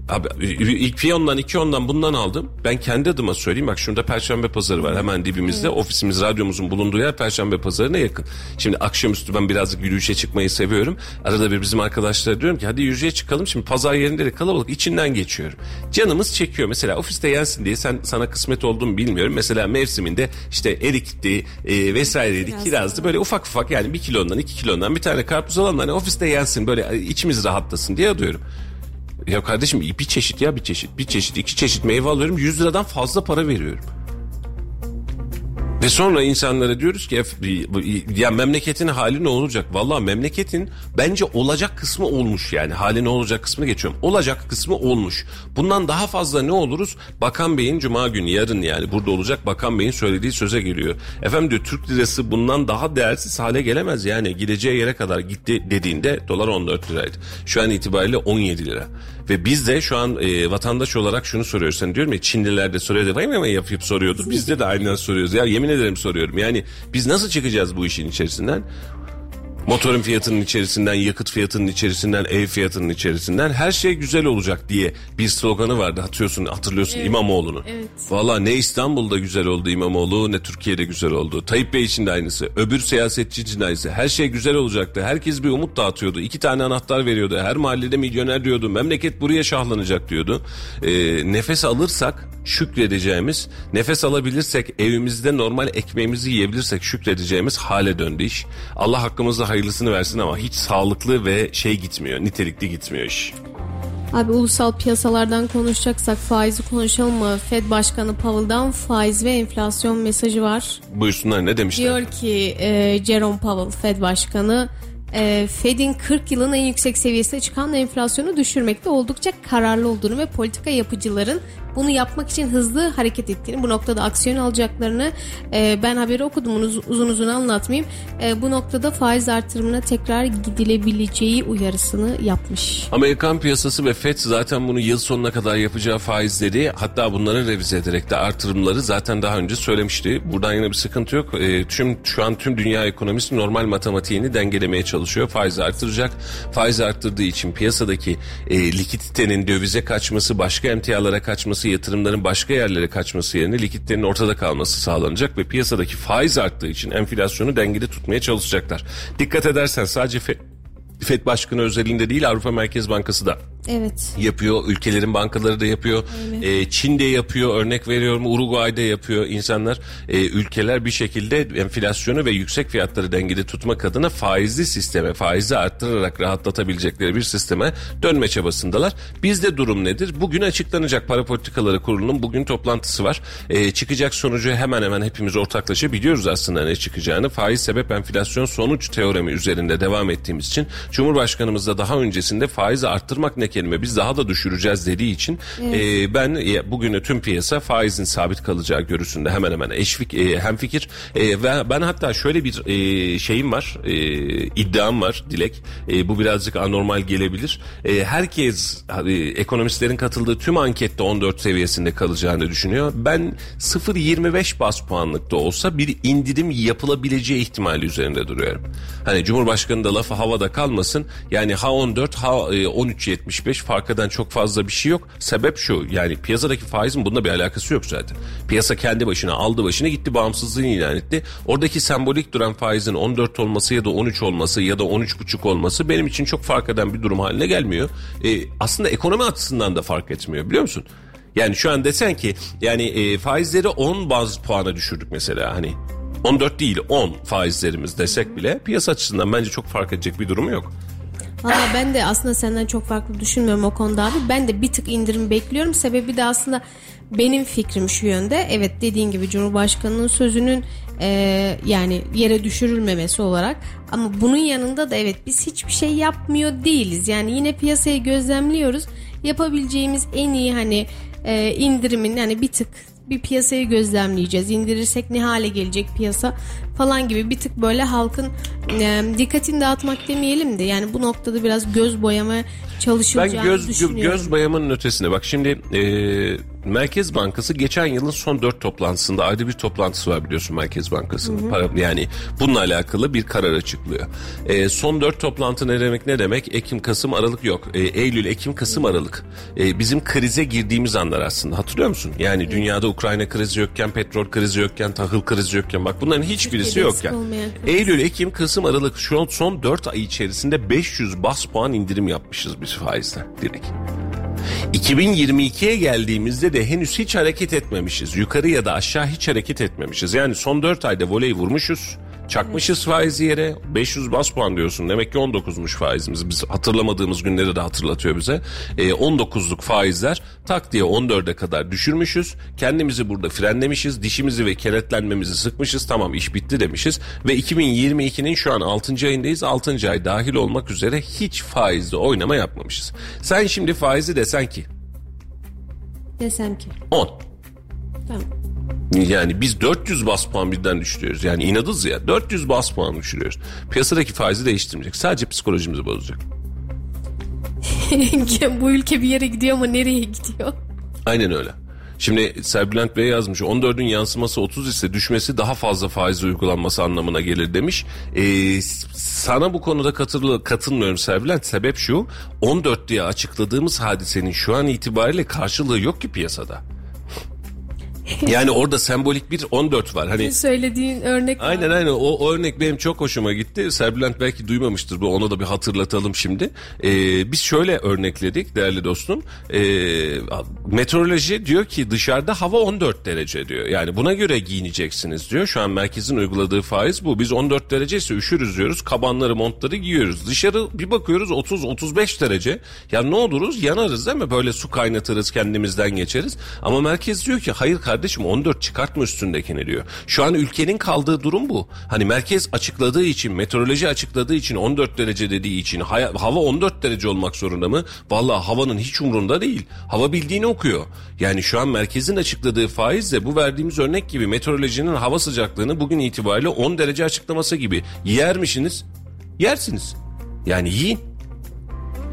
Abi ilk piyondan iki ondan bundan aldım. Ben kendi adıma söyleyeyim bak şurada Perşembe Pazarı var hemen dibimizde. Ofisimiz radyomuzun bulunduğu yer Perşembe Pazarı'na yakın. Şimdi akşamüstü ben birazcık yürüyüşe çıkmayı seviyorum. Arada bir bizim arkadaşlara diyorum ki hadi yürüyüşe çıkalım. Şimdi pazar yerinde de kalabalık içinden geçiyorum. Canımız çekiyor. Mesela ofiste yensin diye sen sana kısmet olduğunu bilmiyorum. Mesela mevsiminde işte erikti e, vesaireydi Kiraz. kirazdı böyle ufak ufak yani bir kilondan iki kilondan bir tane karpuz alalım hani ofiste yensin böyle içimiz rahatlasın diye alıyorum. Ya kardeşim bir çeşit ya bir çeşit. Bir çeşit iki çeşit meyve alıyorum 100 liradan fazla para veriyorum. Ve sonra insanlara diyoruz ki ya memleketin hali ne olacak? Valla memleketin bence olacak kısmı olmuş yani. Hali ne olacak kısmı geçiyorum. Olacak kısmı olmuş. Bundan daha fazla ne oluruz? Bakan Bey'in cuma günü yarın yani burada olacak Bakan Bey'in söylediği söze geliyor. Efendim diyor Türk lirası bundan daha değersiz hale gelemez yani. Gideceği yere kadar gitti dediğinde dolar 14 liraydı. Şu an itibariyle 17 lira. Ve biz de şu an e, vatandaş olarak şunu soruyoruz. Sen diyorum ya Çinliler de soruyor. Vay mı yapıp soruyordur. Biz de de aynen soruyoruz. Ya yemin ederim soruyorum. Yani biz nasıl çıkacağız bu işin içerisinden? Motorun fiyatının içerisinden, yakıt fiyatının içerisinden, ev fiyatının içerisinden her şey güzel olacak diye bir sloganı vardı. Hatırlıyorsun, hatırlıyorsun Evet, İmamoğlu'nu. evet. Valla ne İstanbul'da güzel oldu İmamoğlu ne Türkiye'de güzel oldu. Tayyip Bey için de aynısı. Öbür siyasetçi için de aynısı. Her şey güzel olacaktı. Herkes bir umut dağıtıyordu. İki tane anahtar veriyordu. Her mahallede milyoner diyordu. Memleket buraya şahlanacak diyordu. Ee, nefes alırsak şükredeceğimiz, nefes alabilirsek evimizde normal ekmeğimizi yiyebilirsek şükredeceğimiz hale döndü iş. Allah hakkımızda hayırlısını versin ama hiç sağlıklı ve şey gitmiyor, nitelikli gitmiyor iş. Abi ulusal piyasalardan konuşacaksak faizi konuşalım mı? Fed Başkanı Powell'dan faiz ve enflasyon mesajı var. Buyursunlar ne demişler? Diyor ki e, Jerome Powell Fed Başkanı e, Fed'in 40 yılın en yüksek seviyesine çıkan enflasyonu düşürmekte oldukça kararlı olduğunu ve politika yapıcıların bunu yapmak için hızlı hareket ettiğini, bu noktada aksiyon alacaklarını e, ben haberi okudum bunu uz- uzun uzun anlatmayayım. E, bu noktada faiz artırımına tekrar gidilebileceği uyarısını yapmış. Amerikan piyasası ve FED zaten bunu yıl sonuna kadar yapacağı faizleri hatta bunları revize ederek de artırımları zaten daha önce söylemişti. Buradan yine bir sıkıntı yok. E, tüm Şu an tüm dünya ekonomisi normal matematiğini dengelemeye çalışıyor. Faiz artıracak. Faiz arttırdığı için piyasadaki e, likiditenin dövize kaçması, başka emtialara kaçması, yatırımların başka yerlere kaçması yerine likiditenin ortada kalması sağlanacak ve piyasadaki faiz arttığı için enflasyonu dengede tutmaya çalışacaklar. Dikkat edersen sadece FED, Başkanı özelinde değil Avrupa Merkez Bankası da Evet. yapıyor. Ülkelerin bankaları da yapıyor. Ee, Çin de yapıyor. Örnek veriyorum Uruguay'da yapıyor. İnsanlar e, ülkeler bir şekilde enflasyonu ve yüksek fiyatları dengede tutmak adına faizli sisteme, faizi arttırarak rahatlatabilecekleri bir sisteme dönme çabasındalar. Bizde durum nedir? Bugün açıklanacak para politikaları kurulunun bugün toplantısı var. Ee, çıkacak sonucu hemen hemen hepimiz ortaklaşa biliyoruz aslında ne çıkacağını. Faiz sebep enflasyon sonuç teoremi üzerinde devam ettiğimiz için Cumhurbaşkanımız da daha öncesinde faizi arttırmak ne kelime biz daha da düşüreceğiz dediği için e, ben e, bugün tüm piyasa faizin sabit kalacağı görüşünde hemen hemen eşvik e, hemfikir. E, ve ben hatta şöyle bir e, şeyim var e, iddiam var Dilek. E, bu birazcık anormal gelebilir. E, herkes e, ekonomistlerin katıldığı tüm ankette 14 seviyesinde kalacağını düşünüyor. Ben 0.25 bas puanlık da olsa bir indirim yapılabileceği ihtimali üzerinde duruyorum. Hani Cumhurbaşkanı da lafı havada kalmasın yani ha 14 ha e, 13.75 fark eden çok fazla bir şey yok. Sebep şu yani piyasadaki faizin bununla bir alakası yok zaten. Piyasa kendi başına aldı başına gitti bağımsızlığını ilan etti. Oradaki sembolik duran faizin 14 olması ya da 13 olması ya da 13,5 olması benim için çok fark eden bir durum haline gelmiyor. E, aslında ekonomi açısından da fark etmiyor biliyor musun? Yani şu an desen ki yani e, faizleri 10 baz puana düşürdük mesela hani 14 değil 10 faizlerimiz desek bile piyasa açısından bence çok fark edecek bir durumu yok. Valla ben de aslında senden çok farklı düşünmüyorum o konuda abi. Ben de bir tık indirim bekliyorum. Sebebi de aslında benim fikrim şu yönde. Evet dediğin gibi Cumhurbaşkanı'nın sözünün e, yani yere düşürülmemesi olarak. Ama bunun yanında da evet biz hiçbir şey yapmıyor değiliz. Yani yine piyasayı gözlemliyoruz. Yapabileceğimiz en iyi hani e, indirimin yani bir tık bir piyasayı gözlemleyeceğiz. İndirirsek ne hale gelecek piyasa falan gibi bir tık böyle halkın e, dikkatini dağıtmak demeyelim de yani bu noktada biraz göz boyama çalışılacağını Ben göz, gö- düşünüyorum. göz boyamanın ötesine bak şimdi e, Merkez Bankası geçen yılın son dört toplantısında ayrı bir toplantısı var biliyorsun Merkez Bankası'nın. Para, yani bununla alakalı bir karar açıklıyor. E, son dört toplantı ne demek ne demek? Ekim, Kasım, Aralık yok. E, Eylül, Ekim, Kasım, Aralık. E, bizim krize girdiğimiz anlar aslında hatırlıyor musun? Yani dünyada Ukrayna krizi yokken, petrol krizi yokken, tahıl krizi yokken bak bunların hiçbirisi Eksik olmayan kriz. Eylül, Ekim, Kasım, Aralık şu son 4 ay içerisinde 500 bas puan indirim yapmışız biz faizden direkt. 2022'ye geldiğimizde de henüz hiç hareket etmemişiz. Yukarı ya da aşağı hiç hareket etmemişiz. Yani son 4 ayda voleyi vurmuşuz. Çakmışız faizi yere 500 bas puan diyorsun. Demek ki 19'muş faizimiz. Biz hatırlamadığımız günleri de hatırlatıyor bize. E, 19'luk faizler tak diye 14'e kadar düşürmüşüz. Kendimizi burada frenlemişiz. Dişimizi ve kenetlenmemizi sıkmışız. Tamam iş bitti demişiz. Ve 2022'nin şu an 6. ayındayız. 6. ay dahil olmak üzere hiç faizde oynama yapmamışız. Sen şimdi faizi desen ki Desem ki 10. tamam. Yani biz 400 bas puan birden düşürüyoruz. Yani inadız ya 400 bas puan düşürüyoruz. Piyasadaki faizi değiştirmeyecek. Sadece psikolojimizi bozacak. *laughs* bu ülke bir yere gidiyor ama nereye gidiyor? Aynen öyle. Şimdi Serbülent Bey yazmış 14'ün yansıması 30 ise düşmesi daha fazla faiz uygulanması anlamına gelir demiş. Ee, sana bu konuda katılı, katılmıyorum Serbülent. Sebep şu 14 diye açıkladığımız hadisenin şu an itibariyle karşılığı yok ki piyasada. *laughs* Yani orada sembolik bir 14 var. Hani Söylediğin örnek var. Aynen aynen o, o örnek benim çok hoşuma gitti. Serbülent belki duymamıştır bu ona da bir hatırlatalım şimdi. Ee, biz şöyle örnekledik değerli dostum. Ee, meteoroloji diyor ki dışarıda hava 14 derece diyor. Yani buna göre giyineceksiniz diyor. Şu an merkezin uyguladığı faiz bu. Biz 14 derece ise üşürüz diyoruz. Kabanları montları giyiyoruz. Dışarı bir bakıyoruz 30-35 derece. Ya ne oluruz yanarız değil mi? Böyle su kaynatırız kendimizden geçeriz. Ama merkez diyor ki hayır kardeşim 14 çıkartma üstündekini diyor. Şu an ülkenin kaldığı durum bu. Hani merkez açıkladığı için, meteoroloji açıkladığı için 14 derece dediği için hava 14 derece olmak zorunda mı? Vallahi havanın hiç umrunda değil. Hava bildiğini okuyor. Yani şu an merkezin açıkladığı faizle bu verdiğimiz örnek gibi meteorolojinin hava sıcaklığını bugün itibariyle 10 derece açıklaması gibi yer misiniz? Yersiniz. Yani yiyin.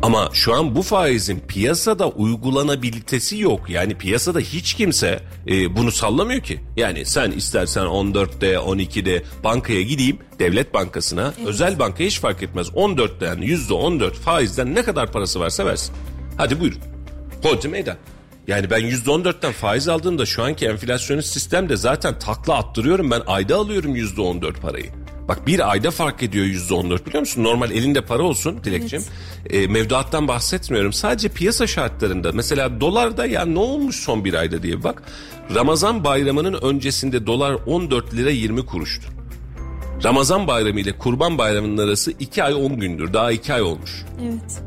Ama şu an bu faizin piyasada uygulanabilitesi yok. Yani piyasada hiç kimse e, bunu sallamıyor ki. Yani sen istersen 14'te 12'de bankaya gideyim devlet bankasına özel banka hiç fark etmez. 14'ten %14 faizden ne kadar parası varsa versin. Hadi buyurun. Hodri meydan. Yani ben %14'ten faiz aldığımda şu anki enflasyonist sistemde zaten takla attırıyorum. Ben ayda alıyorum %14 parayı. Bak bir ayda fark ediyor yüzde on dört biliyor musun? Normal elinde para olsun Dilekçim. E, mevduattan bahsetmiyorum. Sadece piyasa şartlarında mesela dolarda ya ne olmuş son bir ayda diye bak. Ramazan bayramının öncesinde dolar 14 lira 20 kuruştu. Ramazan bayramı ile kurban bayramının arası 2 ay 10 gündür. Daha 2 ay olmuş. Evet.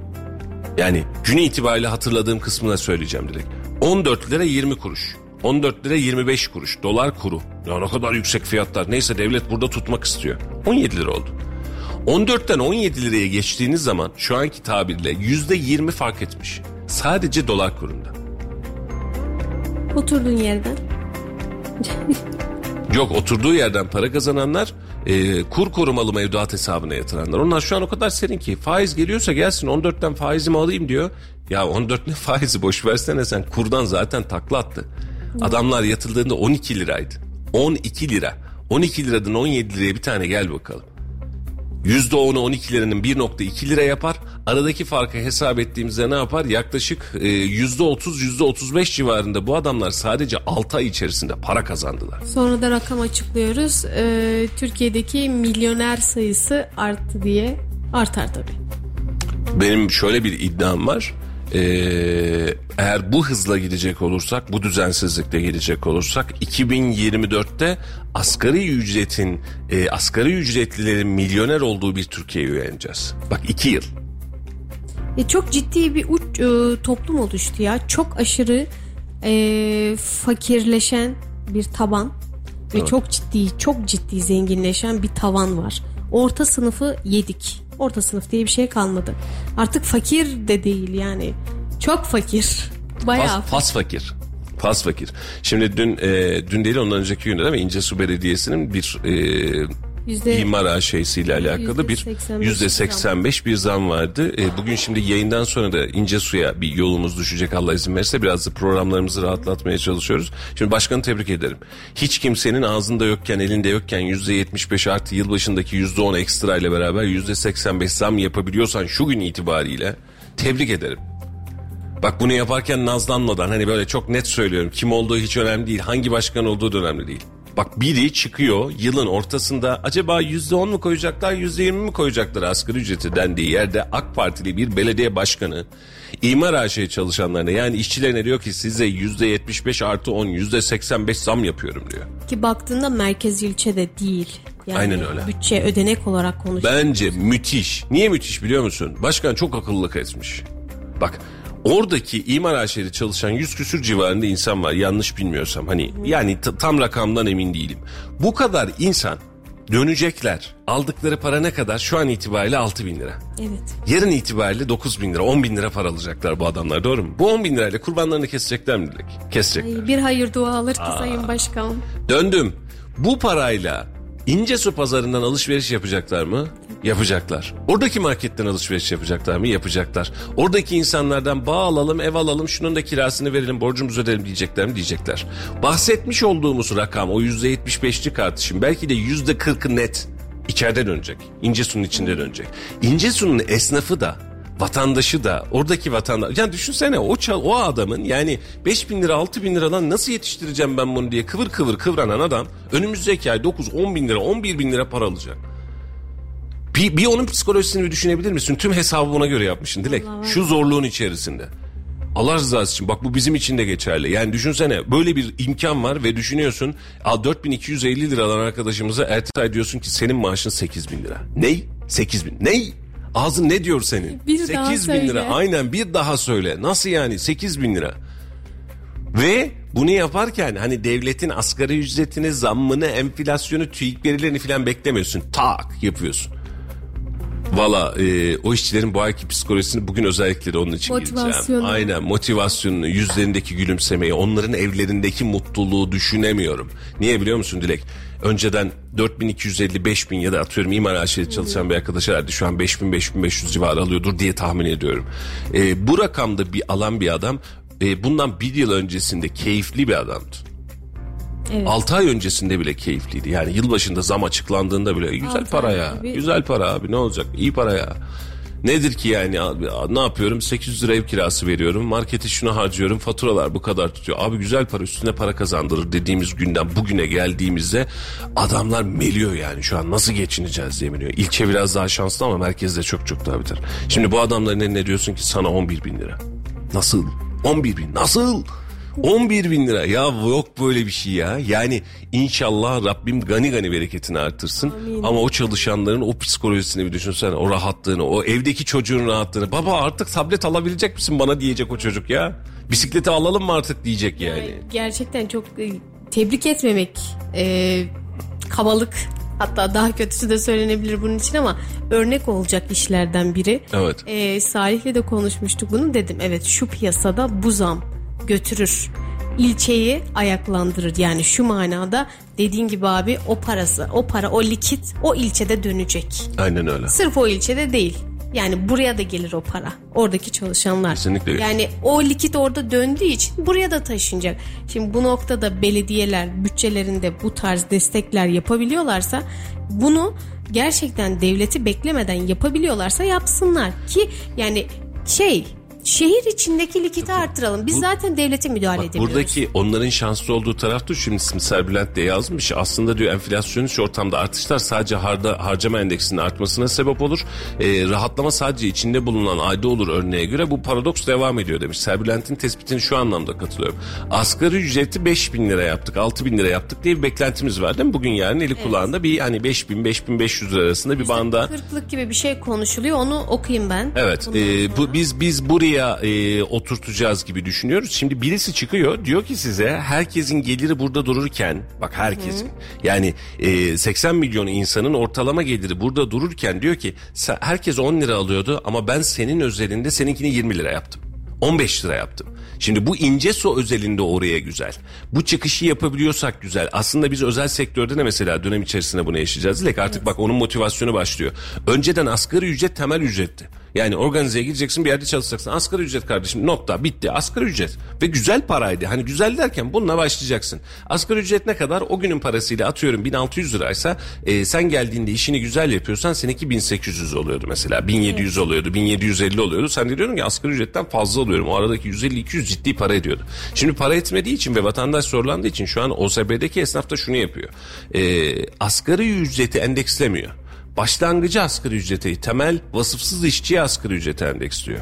Yani günü itibariyle hatırladığım kısmına söyleyeceğim direkt. 14 lira 20 kuruş. 14 lira 25 kuruş. Dolar kuru. Ya ne kadar yüksek fiyatlar. Neyse devlet burada tutmak istiyor. 17 lira oldu. 14'ten 17 liraya geçtiğiniz zaman şu anki tabirle %20 fark etmiş. Sadece dolar kurunda. Oturduğun yerden. *laughs* Yok oturduğu yerden para kazananlar e, kur korumalı mevduat hesabına yatıranlar. Onlar şu an o kadar serin ki faiz geliyorsa gelsin 14'ten faizimi alayım diyor. Ya 14 ne faizi boş versene sen kurdan zaten takla attı. Adamlar yatıldığında 12 liraydı. 12 lira. 12 liradan 17 liraya bir tane gel bakalım. %10'u 12 liranın 1.2 lira yapar. Aradaki farkı hesap ettiğimizde ne yapar? Yaklaşık e, %30 %35 civarında bu adamlar sadece 6 ay içerisinde para kazandılar. Sonra da rakam açıklıyoruz. Ee, Türkiye'deki milyoner sayısı arttı diye artar tabii. Benim şöyle bir iddiam var. Ee, eğer bu hızla gidecek olursak, bu düzensizlikle gidecek olursak 2024'te asgari ücretin, e, asgari ücretlilerin milyoner olduğu bir Türkiye'ye uyanacağız. Bak iki yıl. E, çok ciddi bir uç e, toplum oluştu ya. Çok aşırı e, fakirleşen bir taban ve çok ciddi çok ciddi zenginleşen bir tavan var. Orta sınıfı yedik. Orta sınıf diye bir şey kalmadı. Artık fakir de değil yani. Çok fakir. Bayağı Fas, fas fakir. Fas fakir. Şimdi dün e, dün değil ondan önceki günde değil mi İncesu Belediyesi'nin bir e, Yüzde- imar aşağısıyla alakalı bir %85 yüzde 85 bir zam vardı. E, bugün şimdi yayından sonra da İncesu'ya bir yolumuz düşecek Allah izin verirse biraz da programlarımızı rahatlatmaya çalışıyoruz. Şimdi başkanı tebrik ederim. Hiç kimsenin ağzında yokken elinde yokken yüzde 75 artı yılbaşındaki yüzde 10 ekstra ile beraber yüzde 85 zam yapabiliyorsan şu gün itibariyle tebrik ederim. Bak bunu yaparken nazlanmadan hani böyle çok net söylüyorum. Kim olduğu hiç önemli değil. Hangi başkan olduğu da önemli değil. Bak biri çıkıyor yılın ortasında acaba yüzde on mu koyacaklar yüzde yirmi mi koyacaklar asgari ücreti dendiği yerde AK Partili bir belediye başkanı imar AŞ çalışanlarına yani işçilerine diyor ki size yüzde yetmiş beş artı on yüzde seksen beş zam yapıyorum diyor. ki baktığında merkez ilçe de değil. Yani Aynen öyle. Bütçe ödenek olarak konuşuyor. Bence müthiş. Niye müthiş biliyor musun? Başkan çok akıllılık etmiş. Bak oradaki imar aşeri çalışan yüz küsür civarında insan var yanlış bilmiyorsam. Hani yani tam rakamdan emin değilim. Bu kadar insan dönecekler. Aldıkları para ne kadar? Şu an itibariyle 6 bin lira. Evet. Yarın itibariyle 9 bin lira 10 bin lira para alacaklar bu adamlar doğru mu? Bu 10 bin lirayla kurbanlarını kesecekler mi Dilek? Kesecekler. Ay, bir hayır dua alır ki Sayın Başkan. Döndüm. Bu parayla İncesu pazarından alışveriş yapacaklar mı? Yapacaklar. Oradaki marketten alışveriş yapacaklar mı? Yapacaklar. Oradaki insanlardan bağ alalım, ev alalım, şunun da kirasını verelim, borcumuzu ödeyelim diyecekler mi? Diyecekler. Bahsetmiş olduğumuz rakam o %75'lik artışın belki de %40'ı net içeride dönecek. İncesu'nun içinde dönecek. İncesu'nun esnafı da vatandaşı da oradaki vatandaş yani düşünsene o çal, o adamın yani 5 bin lira 6 bin liradan nasıl yetiştireceğim ben bunu diye kıvır kıvır kıvranan adam önümüzdeki ay 9 10 bin lira 11 bin lira para alacak. Bir, bir onun psikolojisini bir düşünebilir misin? Tüm hesabı buna göre yapmışsın Dilek. Şu zorluğun içerisinde. Allah rızası için bak bu bizim için de geçerli. Yani düşünsene böyle bir imkan var ve düşünüyorsun a 4250 lira alan arkadaşımıza ertesi ay diyorsun ki senin maaşın 8 bin lira. Ney? 8 bin. Ney? Ağzın ne diyor senin? Bir 8 daha bin lira. Aynen bir daha söyle. Nasıl yani 8 bin lira? Ve bunu yaparken hani devletin asgari ücretini, zammını, enflasyonu, TÜİK verilerini falan beklemiyorsun. Tak yapıyorsun. Valla e, o işçilerin bu ayki psikolojisini bugün özellikle de onun için gireceğim. Aynen motivasyonunu, yüzlerindeki gülümsemeyi, onların evlerindeki mutluluğu düşünemiyorum. Niye biliyor musun Dilek? Önceden 4250 5000 ya da atıyorum imar aşırı çalışan bir arkadaş herhalde şu an 5000 5500 civarı alıyordur diye tahmin ediyorum. E, bu rakamda bir alan bir adam e, bundan bir yıl öncesinde keyifli bir adamdı. Evet. 6 ay öncesinde bile keyifliydi. Yani yılbaşında zam açıklandığında bile güzel para ya. abi. Güzel para abi ne olacak? İyi para ya. Nedir ki yani abi ne yapıyorum 800 lira ev kirası veriyorum markete şunu harcıyorum faturalar bu kadar tutuyor. Abi güzel para üstüne para kazandırır dediğimiz günden bugüne geldiğimizde adamlar meliyor yani şu an nasıl geçineceğiz diye meliyor. İlçe biraz daha şanslı ama merkezde çok çok daha beter. Şimdi bu adamların eline diyorsun ki sana 11 bin lira. Nasıl? 11 bin nasıl? 11 bin lira ya yok böyle bir şey ya. Yani inşallah Rabbim gani gani bereketini artırsın. Amin. Ama o çalışanların o psikolojisini bir düşünsene. O rahatlığını, o evdeki çocuğun rahatlığını. Baba artık tablet alabilecek misin bana diyecek o çocuk ya. Bisikleti alalım mı artık diyecek yani. yani gerçekten çok e, tebrik etmemek e, kabalık Hatta daha kötüsü de söylenebilir bunun için ama örnek olacak işlerden biri. Evet. Ee, Salih'le de konuşmuştuk bunu dedim. Evet şu piyasada bu zam götürür. İlçeyi ayaklandırır. Yani şu manada dediğin gibi abi o parası, o para, o likit o ilçede dönecek. Aynen öyle. Sırf o ilçede değil. Yani buraya da gelir o para. Oradaki çalışanlar. Kesinlikle. Yani o likit orada döndüğü için buraya da taşınacak. Şimdi bu noktada belediyeler bütçelerinde bu tarz destekler yapabiliyorlarsa bunu gerçekten devleti beklemeden yapabiliyorlarsa yapsınlar ki yani şey Şehir içindeki likiti arttıralım. Biz Bu, zaten devlete müdahale bak, edemiyoruz. Buradaki onların şanslı olduğu taraf da şimdi Simser Bülent de yazmış. Aslında diyor enflasyonist ortamda artışlar sadece harda, harcama endeksinin artmasına sebep olur. Ee, rahatlama sadece içinde bulunan ayda olur örneğe göre. Bu paradoks devam ediyor demiş. Serbülent'in tespitini şu anlamda katılıyorum. Asgari ücreti 5 bin lira yaptık, 6 bin lira yaptık diye bir beklentimiz var değil mi? Bugün yarın eli evet. kulağında bir hani 5 bin, 5 bin 500 lira arasında bir banda. Kırklık gibi bir şey konuşuluyor. Onu okuyayım ben. Evet. E, bu, biz biz buraya buraya e, oturtacağız gibi düşünüyoruz. Şimdi birisi çıkıyor diyor ki size herkesin geliri burada dururken bak herkesin Hı. yani e, 80 milyon insanın ortalama geliri burada dururken diyor ki herkes 10 lira alıyordu ama ben senin özelinde seninkini 20 lira yaptım. 15 lira yaptım. Şimdi bu ince su özelinde oraya güzel. Bu çıkışı yapabiliyorsak güzel. Aslında biz özel sektörde de mesela dönem içerisinde bunu yaşayacağız. Dilek artık evet. bak onun motivasyonu başlıyor. Önceden asgari ücret temel ücretti. Yani organizeye gideceksin bir yerde çalışacaksın. Asgari ücret kardeşim nokta bitti. Asgari ücret ve güzel paraydı. Hani güzel derken bununla başlayacaksın. Asgari ücret ne kadar? O günün parasıyla atıyorum 1600 liraysa e, sen geldiğinde işini güzel yapıyorsan seninki 1800 oluyordu mesela. 1700 evet. oluyordu. 1750 oluyordu. Sen de diyordun ki asgari ücretten fazla alıyorum. O aradaki 150-200 ciddi para ediyordu. Şimdi para etmediği için ve vatandaş zorlandığı için şu an OSB'deki esnaf da şunu yapıyor. E, asgari ücreti endekslemiyor. Başlangıcı asgari ücreti, temel vasıfsız işçiye asgari ücreti endeksliyor.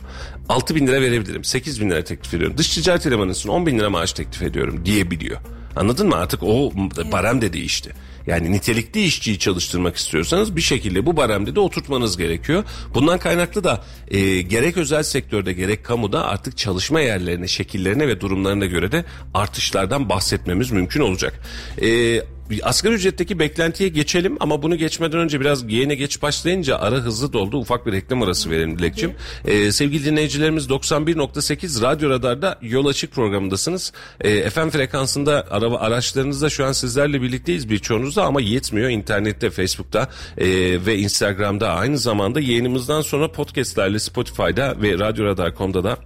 6 bin lira verebilirim, 8 bin lira teklif ediyorum. Dış ticaret elemanısın 10 bin lira maaş teklif ediyorum diyebiliyor. Anladın mı? Artık o barem de değişti. Yani nitelikli işçiyi çalıştırmak istiyorsanız bir şekilde bu baremde de oturtmanız gerekiyor. Bundan kaynaklı da e, gerek özel sektörde gerek kamuda artık çalışma yerlerine, şekillerine ve durumlarına göre de artışlardan bahsetmemiz mümkün olacak. E, asgari ücretteki beklentiye geçelim ama bunu geçmeden önce biraz yayına geç başlayınca ara hızlı doldu. Ufak bir reklam arası verelim Dilekçim. Ee, sevgili dinleyicilerimiz 91.8 Radyo Radar'da Yol Açık programındasınız. Ee, FM frekansında araba araçlarınızda şu an sizlerle birlikteyiz birçoğunuzda ama yetmiyor. İnternette, Facebook'ta e, ve Instagram'da aynı zamanda yayınımızdan sonra podcastlerle Spotify'da ve Radyo Radar.com'da da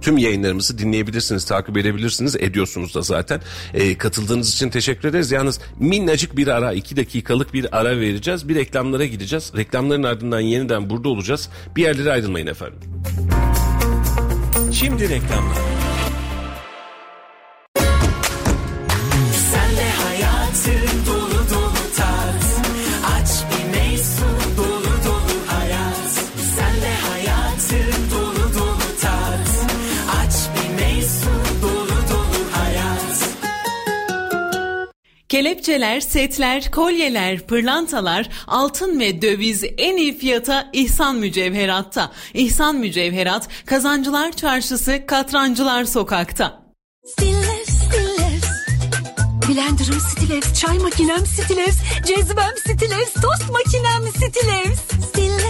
Tüm yayınlarımızı dinleyebilirsiniz, takip edebilirsiniz, ediyorsunuz da zaten. E, katıldığınız için teşekkür ederiz. Yalnız minnacık bir ara, iki dakikalık bir ara vereceğiz. Bir reklamlara gideceğiz. Reklamların ardından yeniden burada olacağız. Bir yerlere ayrılmayın efendim. Şimdi reklamlar. Kelepçeler, setler, kolyeler, pırlantalar, altın ve döviz en iyi fiyata İhsan Mücevherat'ta. İhsan Mücevherat, Kazancılar Çarşısı, Katrancılar Sokak'ta. Stillers, Stillers. Blender'ım Stillers, çay makinem Stillers, cezvem Stillers, tost makinem Stillers. Stillers,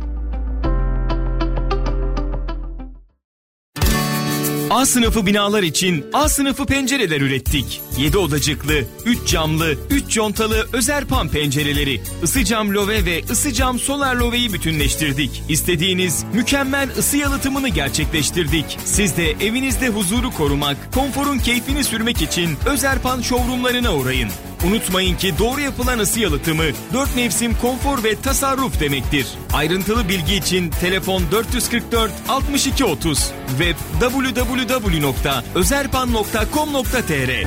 A sınıfı binalar için A sınıfı pencereler ürettik. 7 odacıklı, 3 camlı, 3 contalı Özerpan pencereleri. Isı cam love ve ısı cam solar loveyi bütünleştirdik. İstediğiniz mükemmel ısı yalıtımını gerçekleştirdik. Siz de evinizde huzuru korumak, konforun keyfini sürmek için Özerpan showroomlarına uğrayın. Unutmayın ki doğru yapılan ısı yalıtımı 4 mevsim konfor ve tasarruf demektir. Ayrıntılı bilgi için telefon 444 62 30 web www.özerpan.com.tr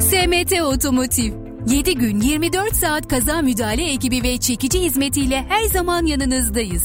SMT Otomotiv 7 gün 24 saat kaza müdahale ekibi ve çekici hizmetiyle her zaman yanınızdayız.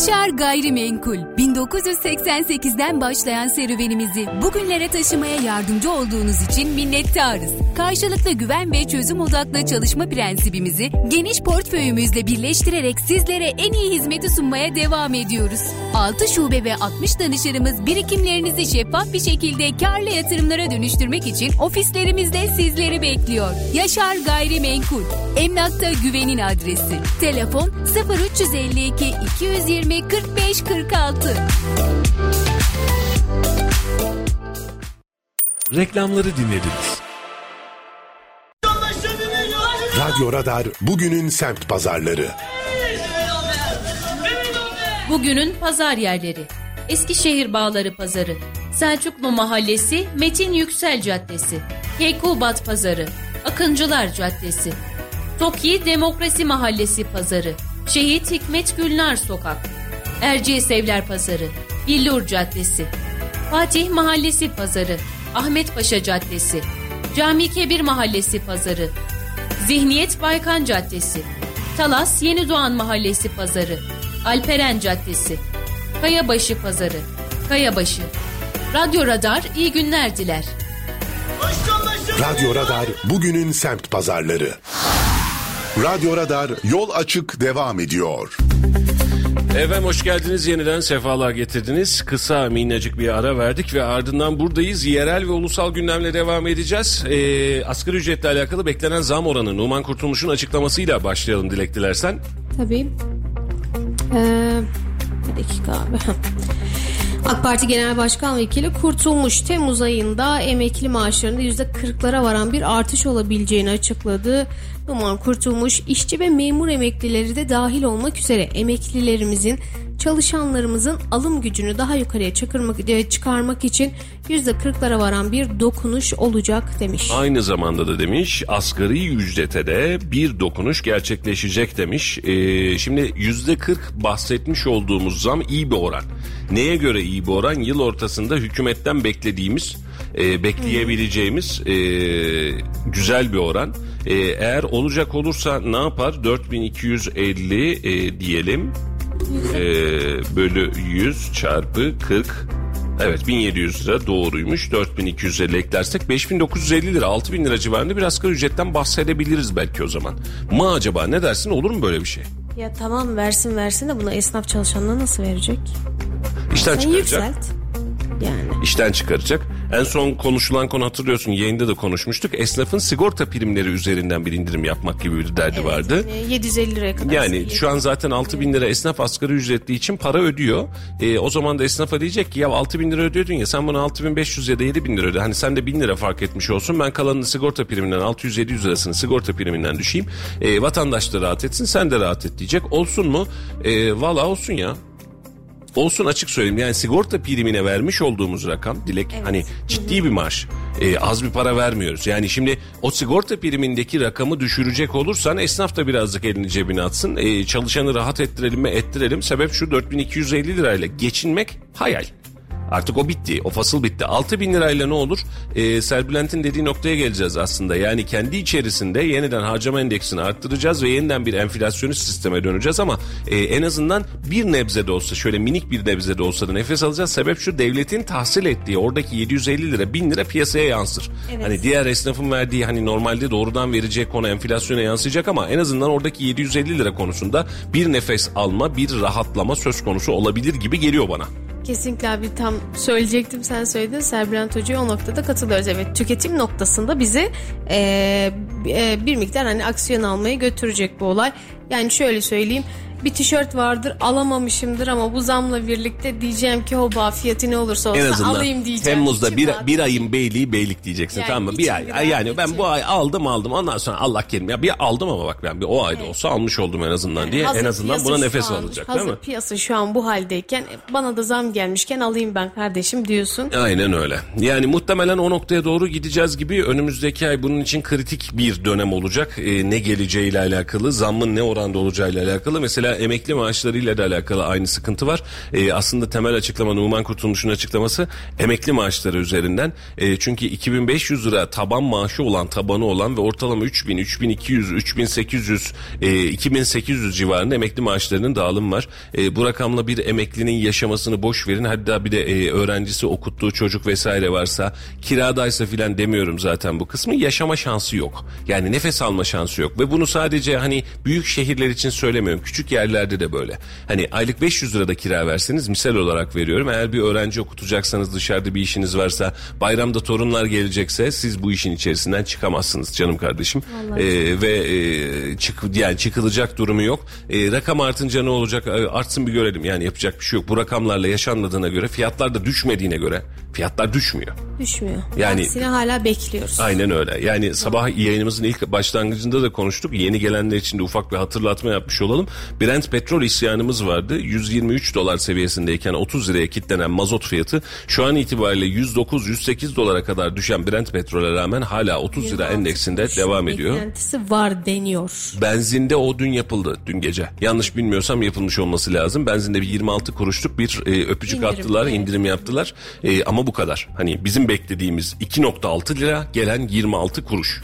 Yaşar Gayrimenkul 1988'den başlayan serüvenimizi bugünlere taşımaya yardımcı olduğunuz için minnettarız. Karşılıklı güven ve çözüm odaklı çalışma prensibimizi geniş portföyümüzle birleştirerek sizlere en iyi hizmeti sunmaya devam ediyoruz. 6 şube ve 60 danışanımız birikimlerinizi şeffaf bir şekilde karlı yatırımlara dönüştürmek için ofislerimizde sizleri bekliyor. Yaşar Gayrimenkul Emlakta güvenin adresi. Telefon 0352 220 45 46. Reklamları dinlediniz. Radyo Radar bugünün semt pazarları. Bugünün pazar yerleri. Eskişehir Bağları Pazarı, Selçuklu Mahallesi, Metin Yüksel Caddesi, Keykubat Pazarı, Akıncılar Caddesi, Toki Demokrasi Mahallesi Pazarı, Şehit Hikmet Gülnar Sokak, Erciyes Evler Pazarı, Billur Caddesi, Fatih Mahallesi Pazarı, Ahmet Paşa Caddesi, Cami Kebir Mahallesi Pazarı, Zihniyet Baykan Caddesi, Talas Yeni Doğan Mahallesi Pazarı, Alperen Caddesi, Kayabaşı Pazarı, Kayabaşı. Radyo Radar iyi günler diler. Radyo Radar bugünün semt pazarları. Radyo Radar yol açık devam ediyor. Efendim hoş geldiniz yeniden sefalar getirdiniz. Kısa minnacık bir ara verdik ve ardından buradayız. Yerel ve ulusal gündemle devam edeceğiz. Ee, asgari ücretle alakalı beklenen zam oranı Numan Kurtulmuş'un açıklamasıyla başlayalım Dilek dilersen. Tabii. Ee, bir dakika abi. AK Parti Genel Başkan Vekili Kurtulmuş Temmuz ayında emekli maaşlarında %40'lara varan bir artış olabileceğini açıkladı. Numan Kurtulmuş işçi ve memur emeklileri de dahil olmak üzere emeklilerimizin çalışanlarımızın alım gücünü daha yukarıya çıkarmak, e, için %40'lara varan bir dokunuş olacak demiş. Aynı zamanda da demiş asgari ücrete de bir dokunuş gerçekleşecek demiş. Ee, şimdi %40 bahsetmiş olduğumuz zam iyi bir oran. Neye göre iyi bir oran? Yıl ortasında hükümetten beklediğimiz, e, bekleyebileceğimiz e, güzel bir oran. E, eğer olacak olursa ne yapar? 4250 e, diyelim e, bölü 100 çarpı 40 Evet 1700 lira doğruymuş. 4250 eklersek 5950 lira 6000 lira civarında bir asgari ücretten bahsedebiliriz belki o zaman. Mı acaba ne dersin olur mu böyle bir şey? Ya tamam versin versin de buna esnaf çalışanına nasıl verecek? İşten Sen çıkaracak. yükselt. Yani. işten çıkaracak. En son konuşulan konu hatırlıyorsun yayında da konuşmuştuk. Esnafın sigorta primleri üzerinden bir indirim yapmak gibi bir derdi vardı. E, 750 liraya kadar. Yani şu an zaten 6 bin lira esnaf asgari ücretli için para ödüyor. E, o zaman da esnafa diyecek ki ya 6 bin lira ödüyordun ya sen bana 6500 ya da 7 bin lira öde. Hani sen de 1000 lira fark etmiş olsun. Ben kalanını sigorta priminden 600-700 lirasını sigorta priminden düşeyim. E, vatandaş da rahat etsin sen de rahat et diyecek. Olsun mu? E, Valla olsun ya. Olsun açık söyleyeyim yani sigorta primine vermiş olduğumuz rakam Dilek hani ciddi bir maaş. Ee, az bir para vermiyoruz. Yani şimdi o sigorta primindeki rakamı düşürecek olursan esnaf da birazcık elini cebine atsın. Ee, çalışanı rahat ettirelim mi ettirelim. Sebep şu 4250 lirayla geçinmek hayal. Artık o bitti. O fasıl bitti. 6 bin lirayla ne olur? Ee, Serbülent'in dediği noktaya geleceğiz aslında. Yani kendi içerisinde yeniden harcama endeksini arttıracağız ve yeniden bir enflasyonist sisteme döneceğiz ama e, en azından bir nebze de olsa şöyle minik bir nebze de olsa da nefes alacağız. Sebep şu devletin tahsil ettiği oradaki 750 lira 1000 lira piyasaya yansır. Hani diğer esnafın verdiği hani normalde doğrudan verecek konu enflasyona yansıyacak ama en azından oradaki 750 lira konusunda bir nefes alma bir rahatlama söz konusu olabilir gibi geliyor bana. Kesinlikle abi tam söyleyecektim sen söyledin. Serbülent Hoca'ya o noktada katılıyoruz. Evet tüketim noktasında bizi e, e, bir miktar hani aksiyon almaya götürecek bu olay. Yani şöyle söyleyeyim bir tişört vardır alamamışımdır ama bu zamla birlikte diyeceğim ki hoba fiyatı ne olursa olsun En azından alayım diyeceğim. Temmuz'da bir, bir ayın beyliği beylik diyeceksin Yani tamam mı? Bir ay rahat yani ben bu ay aldım aldım ondan sonra Allah kerim ya bir aldım ama bak ben bir o ayda olsa almış oldum en azından diye Hazır en azından buna nefes an- alacak hazır değil mi? piyasa şu an bu haldeyken e, bana da zam gelmişken alayım ben kardeşim diyorsun. Aynen öyle. Yani muhtemelen o noktaya doğru gideceğiz gibi önümüzdeki ay bunun için kritik bir dönem olacak. Ee, ne geleceğiyle alakalı, zammın ne oranda olacağıyla alakalı. Mesela emekli maaşlarıyla da alakalı aynı sıkıntı var. Ee, aslında temel açıklama Numan Kurtulmuş'un açıklaması emekli maaşları üzerinden. Ee, çünkü 2500 lira taban maaşı olan, tabanı olan ve ortalama 3000, 3200, 3800, e, 2800 civarında emekli maaşlarının dağılım var. E, bu rakamla bir emeklinin yaşamasını boş verin. Hatta bir de e, öğrencisi okuttuğu çocuk vesaire varsa kiradaysa filan demiyorum zaten bu kısmı yaşama şansı yok. Yani nefes alma şansı yok ve bunu sadece hani büyük şehirler için söylemiyorum. Küçük yerlerde de böyle. Hani aylık 500 lirada kira verseniz misal olarak veriyorum. Eğer bir öğrenci okutacaksanız dışarıda bir işiniz varsa bayramda torunlar gelecekse siz bu işin içerisinden çıkamazsınız canım kardeşim. E, ve e, çık yani çıkılacak durumu yok. E, rakam artınca ne olacak? E, artsın bir görelim. Yani yapacak bir şey yok. Bu rakamlarla yaşanmadığına göre fiyatlar da düşmediğine göre fiyatlar düşmüyor. Düşmüyor. Yani- Aksine hala bekliyoruz. Aynen öyle. Yani sabah yayınımızın ilk başlangıcında da konuştuk. Yeni gelenler için de ufak bir hatırlatma yapmış olalım. Brent petrol isyanımız vardı. 123 dolar seviyesindeyken 30 liraya kitlenen mazot fiyatı şu an itibariyle 109-108 dolara kadar düşen Brent petrole rağmen hala 30 lira endeksinde devam ediyor. Beklentisi var deniyor. Benzinde o dün yapıldı dün gece. Yanlış bilmiyorsam yapılmış olması lazım. Benzinde bir 26 kuruşluk bir e, öpücük İndirim, attılar, evet. indirim yaptılar. E, ama bu kadar. Hani bizim beklediğimiz 2.6 lira gelen 26 kuruş.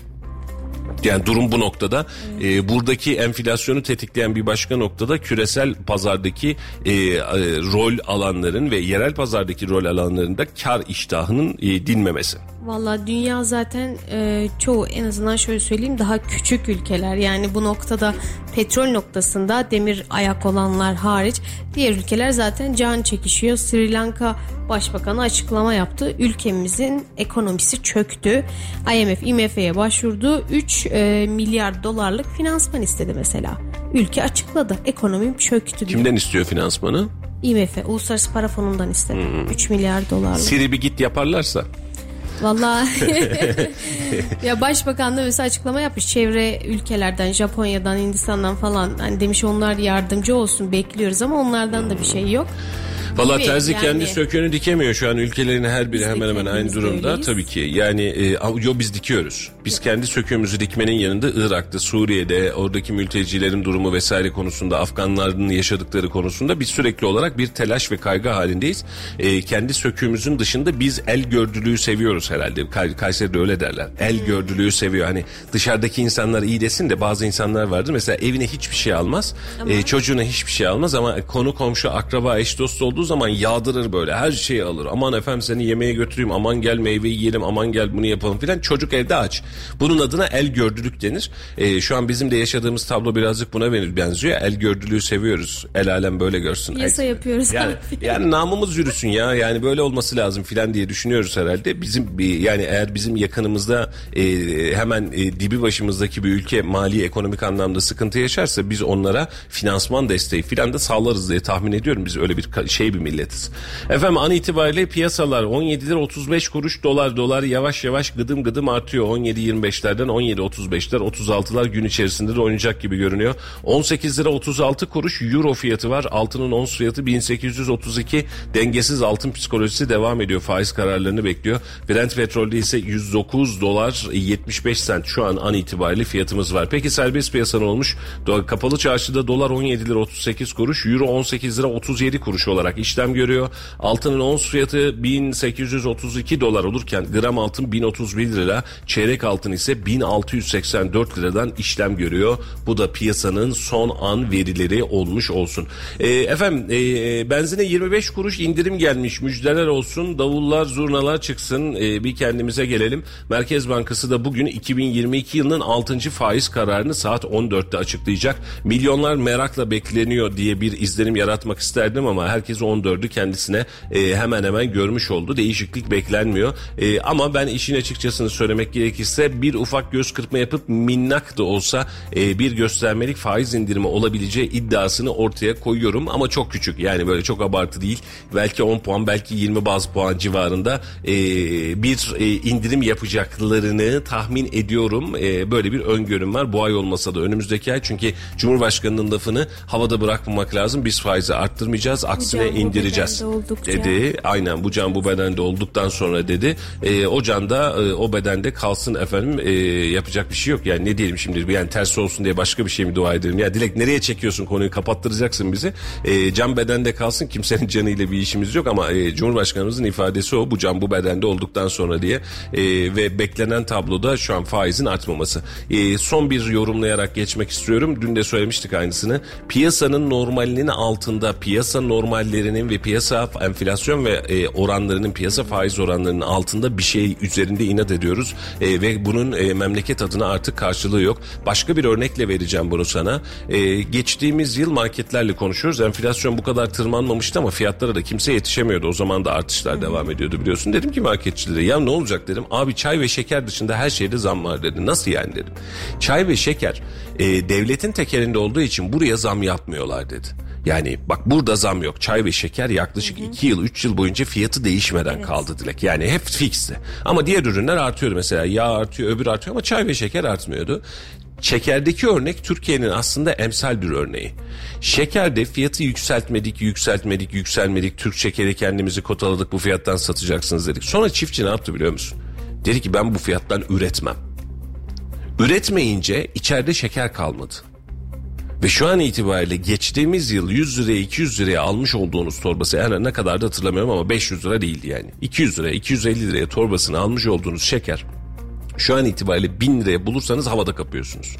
Yani durum bu noktada. E, buradaki enflasyonu tetikleyen bir başka noktada küresel pazardaki e, e, rol alanların ve yerel pazardaki rol alanlarında kar iştahının e, dinmemesi. Valla dünya zaten e, çoğu en azından şöyle söyleyeyim daha küçük ülkeler yani bu noktada petrol noktasında demir ayak olanlar hariç diğer ülkeler zaten can çekişiyor. Sri Lanka Başbakanı açıklama yaptı. Ülkemizin ekonomisi çöktü. IMF, IMF'ye başvurdu. 3 e, milyar dolarlık finansman istedi mesela. Ülke açıkladı. Ekonomim çöktü diye. Kimden istiyor finansmanı? IMF, Uluslararası Para Fonu'ndan istedi. 3 milyar dolarlık. Siri bir git yaparlarsa. Vallahi *laughs* ya başbakan da mesela açıklama yapmış çevre ülkelerden Japonya'dan Hindistan'dan falan hani demiş onlar yardımcı olsun bekliyoruz ama onlardan da bir şey yok. Valla terzi yani. kendi söküğünü dikemiyor şu an ülkelerin her biri Biz hemen hemen aynı durumda öyleyiz. tabii ki. Yani e, yo biz dikiyoruz. Biz kendi söküğümüzü dikmenin yanında Irak'ta, Suriye'de oradaki mültecilerin durumu vesaire konusunda Afganların yaşadıkları konusunda biz sürekli olarak bir telaş ve kaygı halindeyiz. E, kendi söküğümüzün dışında biz el gördülüğü seviyoruz herhalde. Kay, Kayseri'de öyle derler. El Hmm. gördülüğü seviyor. Hani dışarıdaki insanlar iyi desin de bazı insanlar vardır. Mesela evine hiçbir şey almaz. E, çocuğuna hiçbir şey almaz ama konu komşu akraba eş dost olduğu zaman yağdırır böyle her şeyi alır. Aman efendim seni yemeğe götüreyim aman gel meyve yiyelim aman gel bunu yapalım filan. Çocuk evde aç. Bunun adına el gördülük denir. E, şu an bizim de yaşadığımız tablo birazcık buna benziyor. El gördülüğü seviyoruz. El alem böyle görsün. Yasa El- yapıyoruz Yani, yani namımız yürüsün ya. Yani böyle olması lazım filan diye düşünüyoruz herhalde. Bizim bir- yani eğer bizim yakınımızda e, hemen e, dibi başımızdaki bir ülke mali ekonomik anlamda sıkıntı yaşarsa biz onlara finansman desteği filan da sağlarız diye tahmin ediyorum. Biz öyle bir şey bir milletiz. Efendim an itibariyle piyasalar 17 lira 35 kuruş dolar dolar yavaş yavaş gıdım gıdım artıyor. 17.25'lerden 17.35'ler 36'lar gün içerisinde de oynayacak gibi görünüyor. 18 lira 36 kuruş euro fiyatı var. Altının ons fiyatı 1832. Dengesiz altın psikolojisi devam ediyor. Faiz kararlarını bekliyor. Brent petrolde ise 109 dolar 75 sent şu an an itibariyle fiyatımız var. Peki serbest piyasanın olmuş? Do- Kapalı çarşıda dolar 17 lira 38 kuruş, euro 18 lira 37 kuruş olarak işlem görüyor. Altının ons fiyatı 1832 dolar olurken gram altın 1031 lira, çeyrek altın ise 1684 liradan işlem görüyor. Bu da piyasanın son an verileri olmuş olsun. E, efendim e, benzine 25 kuruş indirim gelmiş. Müjdeler olsun. Davullar, zurnalar çıksın. E, bir kendimize gelelim. Merkez Bankası da bugün 2022 yılının 6. faiz kararını saat 14'te açıklayacak. Milyonlar merakla bekleniyor diye bir izlenim yaratmak isterdim ama herkes 14'ü kendisine e, hemen hemen görmüş oldu. Değişiklik beklenmiyor. E, ama ben işin açıkçasını söylemek gerekirse bir ufak göz kırpma yapıp minnak da olsa e, bir göstermelik faiz indirimi olabileceği iddiasını ortaya koyuyorum ama çok küçük yani böyle çok abartı değil. Belki 10 puan belki 20 baz puan civarında e, bir e, indirim yapacaklarını tahmin ediyorum. E, böyle bir öngörüm var. Bu ay olmasa da önümüzdeki ay çünkü Cumhurbaşkanının lafını havada bırakmamak lazım. Biz faizi arttırmayacağız aksine bu indireceğiz oldukça. dedi. Aynen bu can bu bedende olduktan sonra dedi. E, o can da e, o bedende kalsın efendim e, yapacak bir şey yok. Yani ne diyelim şimdi yani ters olsun diye başka bir şey mi dua edelim? Ya Dilek nereye çekiyorsun konuyu kapattıracaksın bizi. E, can bedende kalsın kimsenin canıyla bir işimiz yok ama e, Cumhurbaşkanımızın ifadesi o bu can bu bedende olduktan sonra diye E, ve beklenen tabloda şu an faizin artmaması. E, son bir yorumlayarak geçmek istiyorum. Dün de söylemiştik aynısını. Piyasanın normalinin altında piyasa normallerinin ve piyasa enflasyon ve e, oranlarının piyasa faiz oranlarının altında bir şey üzerinde inat ediyoruz E, ve bunun e, memleket adına artık karşılığı yok. Başka bir örnekle vereceğim bunu sana. E, geçtiğimiz yıl marketlerle konuşuyoruz. Enflasyon bu kadar tırmanmamıştı ama fiyatlara da kimse yetişemiyordu. O zaman da artışlar devam ediyordu biliyorsun. Dedim ki marketçilere ya ne olacak dedim. Abi çay ve şeker dışında her şeyde zam var dedi. Nasıl yani dedim. Çay ve şeker e, devletin tekerinde olduğu için buraya zam yapmıyorlar dedi. Yani bak burada zam yok. Çay ve şeker yaklaşık 2 yıl 3 yıl boyunca fiyatı değişmeden kaldı Dilek. Yani hep fixti. Ama diğer ürünler artıyordu mesela. Yağ artıyor öbür artıyor ama çay ve şeker artmıyordu. Şekerdeki örnek Türkiye'nin aslında emsal bir örneği. Şekerde fiyatı yükseltmedik, yükseltmedik, yükselmedik. Türk şekeri kendimizi kotaladık bu fiyattan satacaksınız dedik. Sonra çiftçi ne yaptı biliyor musun? Dedi ki ben bu fiyattan üretmem. Üretmeyince içeride şeker kalmadı. Ve şu an itibariyle geçtiğimiz yıl 100 liraya 200 liraya almış olduğunuz torbası yani ne kadar da hatırlamıyorum ama 500 lira değildi yani. 200 liraya 250 liraya torbasını almış olduğunuz şeker şu an itibariyle 1000 liraya bulursanız havada kapıyorsunuz.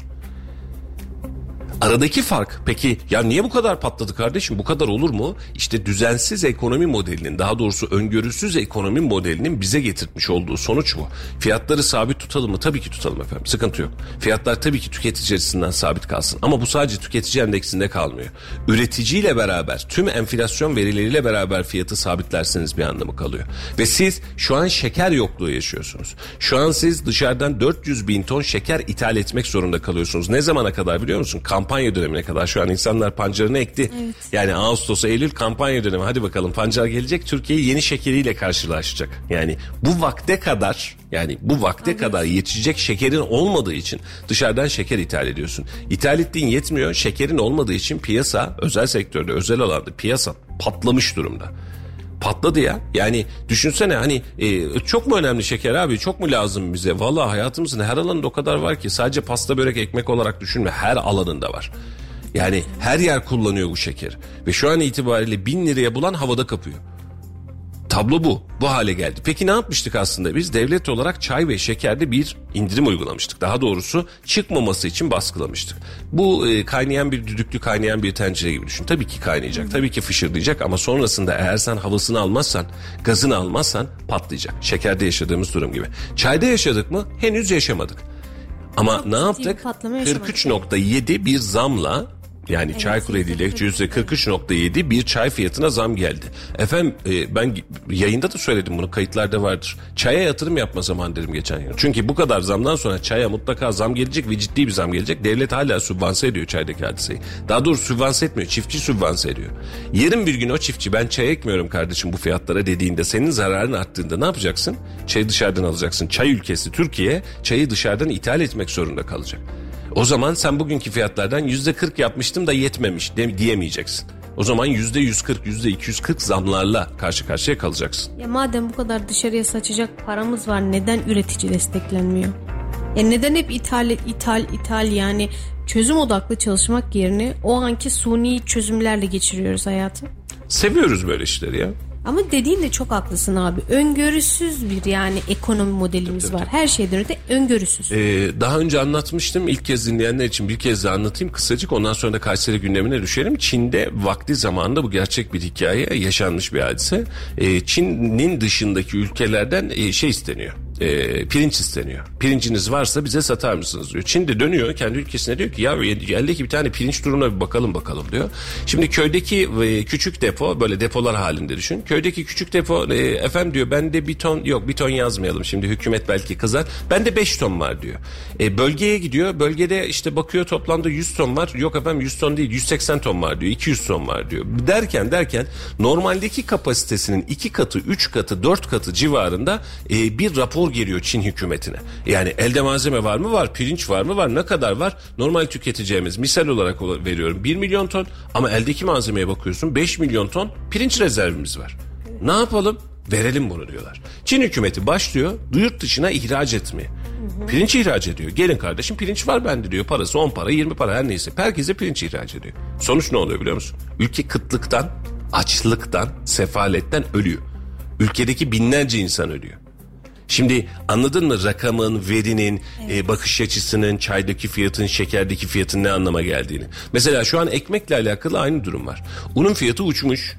Aradaki fark peki ya niye bu kadar patladı kardeşim bu kadar olur mu? İşte düzensiz ekonomi modelinin daha doğrusu öngörüsüz ekonomi modelinin bize getirmiş olduğu sonuç bu. Fiyatları sabit tutalım mı? Tabii ki tutalım efendim sıkıntı yok. Fiyatlar tabii ki tüketici açısından sabit kalsın ama bu sadece tüketici endeksinde kalmıyor. Üreticiyle beraber tüm enflasyon verileriyle beraber fiyatı sabitlerseniz bir anlamı kalıyor. Ve siz şu an şeker yokluğu yaşıyorsunuz. Şu an siz dışarıdan 400 bin ton şeker ithal etmek zorunda kalıyorsunuz. Ne zamana kadar biliyor musun? Kampanya dönemine kadar şu an insanlar pancarını ekti. Yani Ağustos, Eylül kampanya dönemi. Hadi bakalım pancar gelecek. Türkiye yeni şekeriyle karşılaşacak. Yani bu vakte kadar yani bu vakte kadar yetişecek şekerin olmadığı için dışarıdan şeker ithal ediyorsun. İthal ettiğin yetmiyor. Şekerin olmadığı için piyasa özel sektörde, özel alanda piyasa patlamış durumda patladı ya. Yani düşünsene hani e, çok mu önemli şeker abi çok mu lazım bize? Valla hayatımızın her alanında o kadar var ki sadece pasta börek ekmek olarak düşünme her alanında var. Yani her yer kullanıyor bu şeker. Ve şu an itibariyle bin liraya bulan havada kapıyor. Tablo bu. Bu hale geldi. Peki ne yapmıştık aslında biz? Devlet olarak çay ve şekerde bir indirim uygulamıştık. Daha doğrusu çıkmaması için baskılamıştık. Bu e, kaynayan bir düdüklü kaynayan bir tencere gibi düşün. Tabii ki kaynayacak. Tabii ki fışırdayacak ama sonrasında eğer sen havasını almazsan, gazını almazsan patlayacak. Şekerde yaşadığımız durum gibi. Çayda yaşadık mı? Henüz yaşamadık. Ama ne ciddi yaptık? bir patlama yaşamadık. 43.7 bir zamla yani çay krediyle yüzde 43.7 bir çay fiyatına zam geldi. Efendim e, ben yayında da söyledim bunu kayıtlarda vardır. Çaya yatırım yapma zaman dedim geçen yıl. Çünkü bu kadar zamdan sonra çaya mutlaka zam gelecek ve ciddi bir zam gelecek. Devlet hala sübvanse ediyor çaydaki hadiseyi. Daha doğrusu sübvanse etmiyor. Çiftçi sübvanse ediyor. Yarın bir gün o çiftçi ben çay ekmiyorum kardeşim bu fiyatlara dediğinde senin zararın arttığında ne yapacaksın? Çayı dışarıdan alacaksın. Çay ülkesi Türkiye çayı dışarıdan ithal etmek zorunda kalacak. O zaman sen bugünkü fiyatlardan yüzde 40 yapmıştım da yetmemiş de, diyemeyeceksin. O zaman yüzde 140, yüzde 240 zamlarla karşı karşıya kalacaksın. Ya madem bu kadar dışarıya saçacak paramız var neden üretici desteklenmiyor? Ya neden hep ithal ithal ithal yani çözüm odaklı çalışmak yerine o anki suni çözümlerle geçiriyoruz hayatı? Seviyoruz böyle işleri ya. Ama dediğin de çok haklısın abi. Öngörüsüz bir yani ekonomi modelimiz var. Her şeyden öte öngörüsüz. Ee, daha önce anlatmıştım. İlk kez dinleyenler için bir kez daha anlatayım kısacık. Ondan sonra da Kayseri gündemine düşelim. Çin'de vakti zamanında bu gerçek bir hikaye, yaşanmış bir hadise. Ee, Çin'in dışındaki ülkelerden e, şey isteniyor. E, pirinç isteniyor. Pirinciniz varsa bize satar mısınız diyor. Çin de dönüyor kendi ülkesine diyor ki ya eldeki bir tane pirinç durumuna bir bakalım bakalım diyor. Şimdi köydeki e, küçük depo böyle depolar halinde düşün. Köydeki küçük depo e, efendim diyor bende bir ton yok bir ton yazmayalım şimdi hükümet belki kızar. Bende 5 ton var diyor. E, bölgeye gidiyor. Bölgede işte bakıyor toplamda 100 ton var. Yok efendim 100 ton değil 180 ton var diyor. 200 ton var diyor. Derken derken normaldeki kapasitesinin 2 katı 3 katı 4 katı civarında e, bir rapor geliyor Çin hükümetine. Yani elde malzeme var mı? Var. Pirinç var mı? Var. Ne kadar var? Normal tüketeceğimiz misal olarak veriyorum 1 milyon ton ama eldeki malzemeye bakıyorsun 5 milyon ton pirinç rezervimiz var. Ne yapalım? Verelim bunu diyorlar. Çin hükümeti başlıyor yurt dışına ihraç etmeye. Pirinç ihraç ediyor. Gelin kardeşim pirinç var bende diyor. Parası 10 para 20 para her neyse. Herkese pirinç ihraç ediyor. Sonuç ne oluyor biliyor musun? Ülke kıtlıktan, açlıktan, sefaletten ölüyor. Ülkedeki binlerce insan ölüyor. Şimdi anladın mı rakamın, verinin, e, bakış açısının, çaydaki fiyatın, şekerdeki fiyatın ne anlama geldiğini. Mesela şu an ekmekle alakalı aynı durum var. Unun fiyatı uçmuş.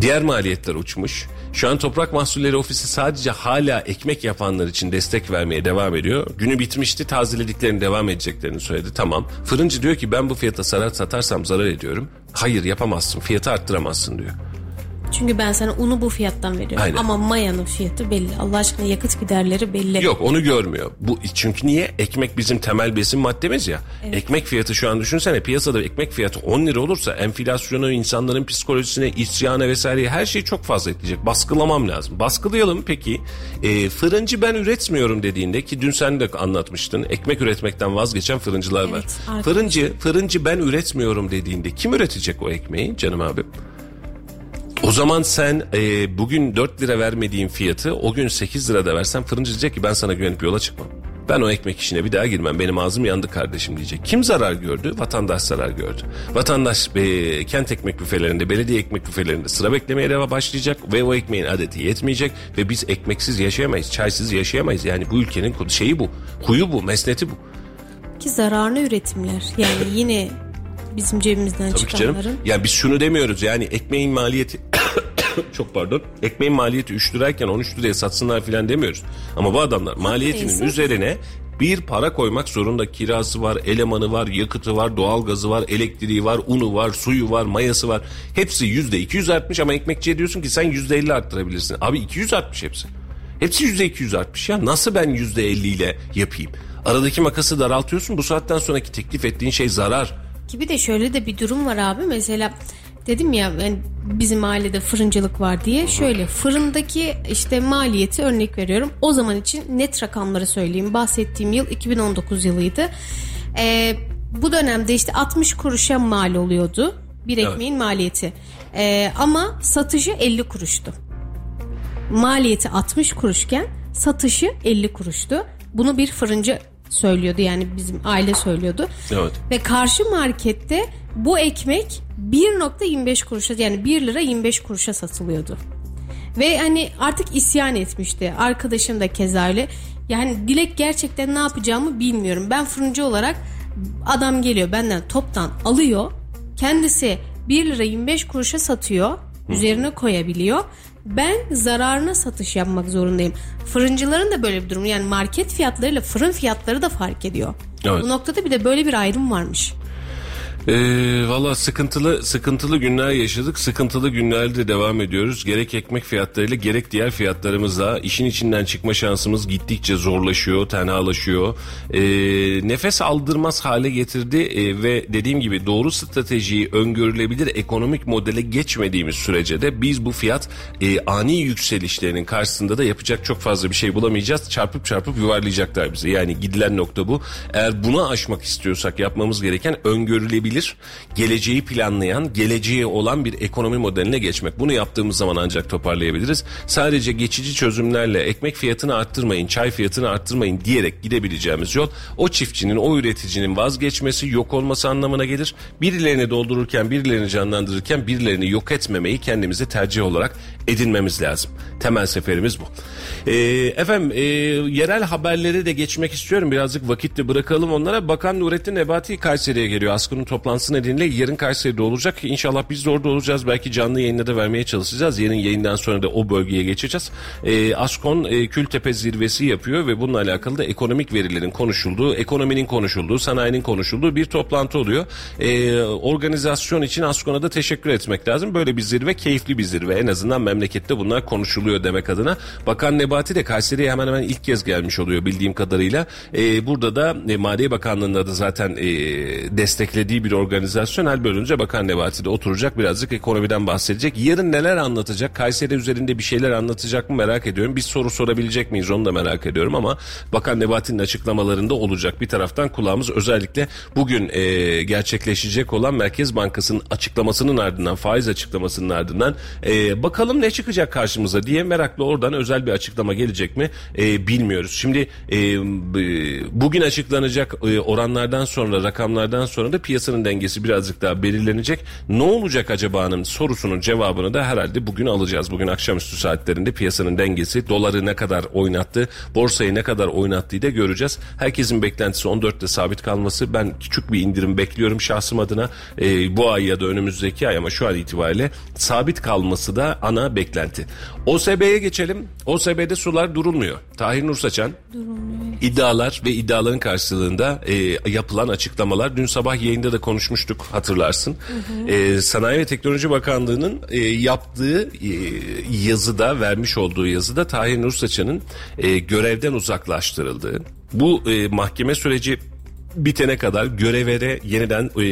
Diğer maliyetler uçmuş. Şu an Toprak Mahsulleri Ofisi sadece hala ekmek yapanlar için destek vermeye devam ediyor. Günü bitmişti tazelediklerini devam edeceklerini söyledi. Tamam. Fırıncı diyor ki ben bu fiyata sarar satarsam zarar ediyorum. Hayır yapamazsın fiyatı arttıramazsın diyor. Çünkü ben sana unu bu fiyattan veriyorum. Aynen. Ama mayanın fiyatı belli. Allah aşkına yakıt giderleri belli. Yok onu görmüyor. Bu çünkü niye? Ekmek bizim temel besin maddemiz ya. Ekmek fiyatı şu an düşünsene piyasada ekmek fiyatı 10 lira olursa enflasyonu, insanların psikolojisine, isyana vesaire her şeyi çok fazla etkileyecek. Baskılamam lazım. Baskılayalım peki. E, fırıncı ben üretmiyorum dediğinde ki dün sen de anlatmıştın. Ekmek üretmekten vazgeçen fırıncılar var. Evet, arkadaşlar. Fırıncı, fırıncı ben üretmiyorum dediğinde kim üretecek o ekmeği canım abim? O zaman sen e, bugün 4 lira vermediğin fiyatı o gün 8 lira da versen fırıncı diyecek ki ben sana güvenip yola çıkmam. Ben o ekmek işine bir daha girmem. Benim ağzım yandı kardeşim diyecek. Kim zarar gördü? Vatandaş zarar gördü. Vatandaş e, kent ekmek büfelerinde, belediye ekmek büfelerinde sıra beklemeye devam başlayacak ve o ekmeğin adeti yetmeyecek ve biz ekmeksiz yaşayamayız, çaysız yaşayamayız. Yani bu ülkenin şeyi bu, huyu bu, mesneti bu. Ki zararlı üretimler. Yani yine bizim cebimizden Tabii ki canım. çıkanların. Yani biz şunu demiyoruz yani ekmeğin maliyeti *coughs* çok pardon. Ekmeğin maliyeti 3 lirayken 13 liraya satsınlar filan demiyoruz. Ama bu adamlar maliyetinin neyse. üzerine bir para koymak zorunda. Kirası var, elemanı var, yakıtı var, doğalgazı var, elektriği var, unu var, suyu var, mayası var. Hepsi yüzde 200 artmış ama ekmekçiye diyorsun ki sen yüzde 50 arttırabilirsin. Abi 200 artmış hepsi. Hepsi yüzde 200 artmış ya. Nasıl ben yüzde 50 ile yapayım? Aradaki makası daraltıyorsun. Bu saatten sonraki teklif ettiğin şey zarar. Ki bir de şöyle de bir durum var abi. Mesela dedim ya ben bizim ailede fırıncılık var diye. Şöyle fırındaki işte maliyeti örnek veriyorum. O zaman için net rakamları söyleyeyim. Bahsettiğim yıl 2019 yılıydı. Ee, bu dönemde işte 60 kuruşa mal oluyordu bir Evet. ekmeğin maliyeti. Ee, ama satışı 50 kuruştu. Maliyeti 60 kuruşken satışı 50 kuruştu. Bunu bir fırıncı söylüyordu yani bizim aile söylüyordu. Evet. Ve karşı markette bu ekmek 1.25 kuruşa yani 1 lira 25 kuruşa satılıyordu. Ve hani artık isyan etmişti. Arkadaşım da keza öyle. Yani Dilek gerçekten ne yapacağımı bilmiyorum. Ben fırıncı olarak adam geliyor benden toptan alıyor. Kendisi 1 lira 25 kuruşa satıyor. Üzerine koyabiliyor. Ben zararına satış yapmak zorundayım. Fırıncıların da böyle bir durum. Yani market fiyatlarıyla fırın fiyatları da fark ediyor. Evet. Bu noktada bir de böyle bir ayrım varmış. Ee, Valla sıkıntılı sıkıntılı günler yaşadık. Sıkıntılı günlerde devam ediyoruz. Gerek ekmek fiyatlarıyla gerek diğer fiyatlarımızla işin içinden çıkma şansımız gittikçe zorlaşıyor, tenhalaşıyor. Ee, nefes aldırmaz hale getirdi ee, ve dediğim gibi doğru stratejiyi öngörülebilir ekonomik modele geçmediğimiz sürece de biz bu fiyat e, ani yükselişlerinin karşısında da yapacak çok fazla bir şey bulamayacağız. Çarpıp çarpıp yuvarlayacaklar bizi. Yani gidilen nokta bu. Eğer buna aşmak istiyorsak yapmamız gereken öngörülebilir sürdürülebilir, geleceği planlayan, geleceği olan bir ekonomi modeline geçmek. Bunu yaptığımız zaman ancak toparlayabiliriz. Sadece geçici çözümlerle ekmek fiyatını arttırmayın, çay fiyatını arttırmayın diyerek gidebileceğimiz yol o çiftçinin, o üreticinin vazgeçmesi, yok olması anlamına gelir. Birilerini doldururken, birilerini canlandırırken birilerini yok etmemeyi kendimize tercih olarak edinmemiz lazım. Temel seferimiz bu. Ee, efendim e, yerel haberlere de geçmek istiyorum. Birazcık vakitle bırakalım onlara. Bakan Nurettin Nebati Kayseri'ye geliyor. Askı'nın toplantısı nedeniyle yarın Kayseri'de olacak. İnşallah biz de orada olacağız. Belki canlı yayında da vermeye çalışacağız. Yarın yayından sonra da o bölgeye geçeceğiz. Ee, Askon e, Kültepe zirvesi yapıyor ve bununla alakalı da ekonomik verilerin konuşulduğu, ekonominin konuşulduğu, sanayinin konuşulduğu bir toplantı oluyor. Ee, organizasyon için Askon'a da teşekkür etmek lazım. Böyle bir zirve keyifli bir zirve. En azından memlekette bunlar konuşuluyor demek adına. Bakan Nebati de Kayseri'ye hemen hemen ilk kez gelmiş oluyor bildiğim kadarıyla. Ee, burada da e, Maliye Bakanlığı'nda da zaten e, desteklediği bir organizasyon. Hal bölünce Bakan Nebati de oturacak birazcık ekonomiden bahsedecek. Yarın neler anlatacak? Kayseri üzerinde bir şeyler anlatacak mı merak ediyorum. Bir soru sorabilecek miyiz onu da merak ediyorum ama Bakan Nebati'nin açıklamalarında olacak. Bir taraftan kulağımız özellikle bugün e, gerçekleşecek olan Merkez Bankası'nın açıklamasının ardından faiz açıklamasının ardından e, bakalım ne çıkacak karşımıza diye meraklı oradan özel bir açıklama gelecek mi e, bilmiyoruz. Şimdi e, bugün açıklanacak e, oranlardan sonra rakamlardan sonra da piyasanın dengesi birazcık daha belirlenecek. Ne olacak acaba'nın sorusunun cevabını da herhalde bugün alacağız. Bugün akşamüstü saatlerinde piyasanın dengesi doları ne kadar oynattı, borsayı ne kadar oynattığı da göreceğiz. Herkesin beklentisi 14'te sabit kalması. Ben küçük bir indirim bekliyorum şahsım adına. E, bu ay ya da önümüzdeki ay ama şu an itibariyle sabit kalması da ana beklenti. OSB'ye geçelim. OSB'de sular durulmuyor. Tahir Nursaçan iddialar ve iddiaların karşılığında e, yapılan açıklamalar dün sabah yayında da konuşmuştuk hatırlarsın. E, Sanayi ve Teknoloji Bakanlığı'nın e, yaptığı e, yazıda vermiş olduğu yazıda Tahir Nursaçan'ın e, görevden uzaklaştırıldığı bu e, mahkeme süreci bitene kadar görevere yeniden e,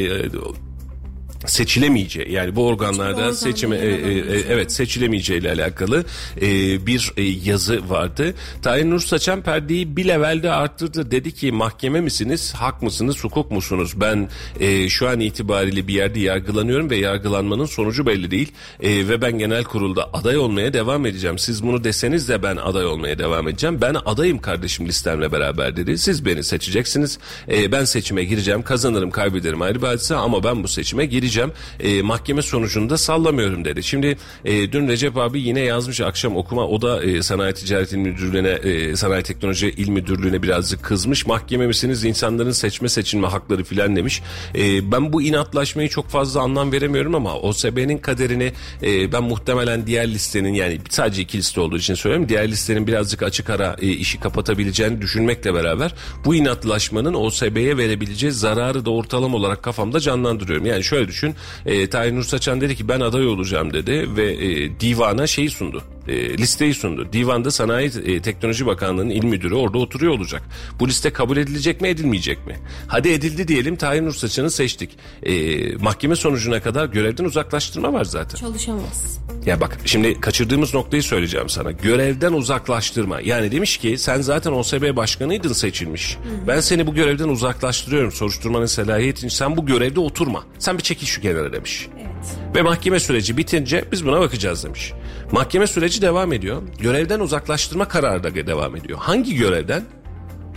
seçilemeyeceği yani bu organlarda seçime e, e, e, evet seçilemeyeceği ile alakalı e, bir e, yazı vardı. Tahir Nur Saçan perdeyi bir levelde arttırdı. Dedi ki mahkeme misiniz, hak mısınız, hukuk musunuz? Ben e, şu an itibariyle bir yerde yargılanıyorum ve yargılanmanın sonucu belli değil. E, ve ben genel kurulda aday olmaya devam edeceğim. Siz bunu deseniz de ben aday olmaya devam edeceğim. Ben adayım kardeşim listemle beraber dedi. Siz beni seçeceksiniz. E, ben seçime gireceğim. Kazanırım, kaybederim ayrı bir hadise ama ben bu seçime gireceğim e, mahkeme sonucunda sallamıyorum dedi. Şimdi e, dün Recep abi yine yazmış akşam okuma o da e, Sanayi Ticaret İl Müdürlüğü'ne e, Sanayi Teknoloji İl Müdürlüğü'ne birazcık kızmış. Mahkeme misiniz insanların seçme seçilme hakları filan demiş. E, ben bu inatlaşmayı çok fazla anlam veremiyorum ama OSB'nin kaderini e, ben muhtemelen diğer listenin yani sadece iki liste olduğu için söylüyorum. Diğer listenin birazcık açık ara e, işi kapatabileceğini düşünmekle beraber bu inatlaşmanın OSB'ye verebileceği zararı da ortalama olarak kafamda canlandırıyorum. Yani şöyle düşün düşün. E, Tahir Nur Saçan dedi ki ben aday olacağım dedi ve e, divana şeyi sundu. E, listeyi sundu. Divanda Sanayi e, Teknoloji Bakanlığı'nın il müdürü orada oturuyor olacak. Bu liste kabul edilecek mi edilmeyecek mi? Hadi edildi diyelim Tahir Nur Saçan'ı seçtik. E, mahkeme sonucuna kadar görevden uzaklaştırma var zaten. Çalışamaz. Ya bak şimdi kaçırdığımız noktayı söyleyeceğim sana. Görevden uzaklaştırma. Yani demiş ki sen zaten OSB başkanıydın seçilmiş. Hı. Ben seni bu görevden uzaklaştırıyorum. Soruşturmanın selahiyetini sen bu görevde oturma. Sen bir çekil şu kenara demiş. Evet. Ve mahkeme süreci bitince biz buna bakacağız demiş. Mahkeme süreci devam ediyor. Görevden uzaklaştırma kararı da devam ediyor. Hangi görevden?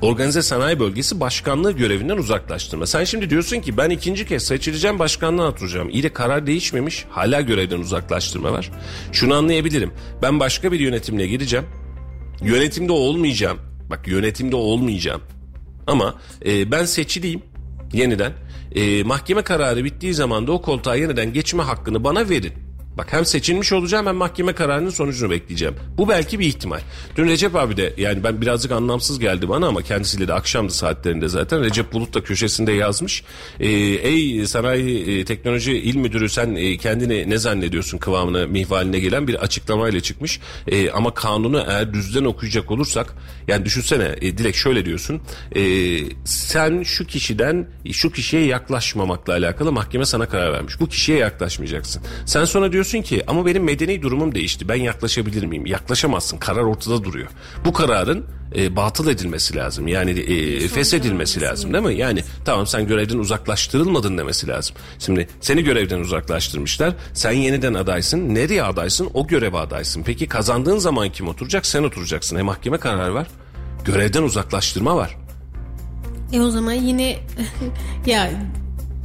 Organize Sanayi Bölgesi Başkanlığı görevinden uzaklaştırma. Sen şimdi diyorsun ki ben ikinci kez seçileceğim başkanlığa oturacağım. İyi de karar değişmemiş. Hala görevden uzaklaştırma var. Şunu anlayabilirim. Ben başka bir yönetimle gireceğim. Yönetimde olmayacağım. Bak yönetimde olmayacağım. Ama e, ben seçileyim yeniden. E, mahkeme kararı bittiği zaman da o koltuğa yeniden geçme hakkını bana verin. Bak hem seçilmiş olacağım hem mahkeme kararının sonucunu bekleyeceğim. Bu belki bir ihtimal. Dün Recep abi de yani ben birazcık anlamsız geldi bana ama kendisiyle de akşamdı saatlerinde zaten. Recep Bulut da köşesinde yazmış. Ee, ey sanayi e, teknoloji il müdürü sen e, kendini ne zannediyorsun kıvamına mihvaline gelen bir açıklamayla çıkmış. E, ama kanunu eğer düzden okuyacak olursak yani düşünsene e, Dilek şöyle diyorsun. E, sen şu kişiden şu kişiye yaklaşmamakla alakalı mahkeme sana karar vermiş. Bu kişiye yaklaşmayacaksın. Sen sonra diyorsun diyorsun ki ama benim medeni durumum değişti. Ben yaklaşabilir miyim? Yaklaşamazsın. Karar ortada duruyor. Bu kararın e, batıl edilmesi lazım. Yani e, feshedilmesi lazım değil mi? Yani tamam sen görevden uzaklaştırılmadın demesi lazım. Şimdi seni görevden uzaklaştırmışlar. Sen yeniden adaysın. Nereye adaysın? O göreve adaysın. Peki kazandığın zaman kim oturacak? Sen oturacaksın. E mahkeme kararı var. Görevden uzaklaştırma var. E o zaman yine *laughs* ya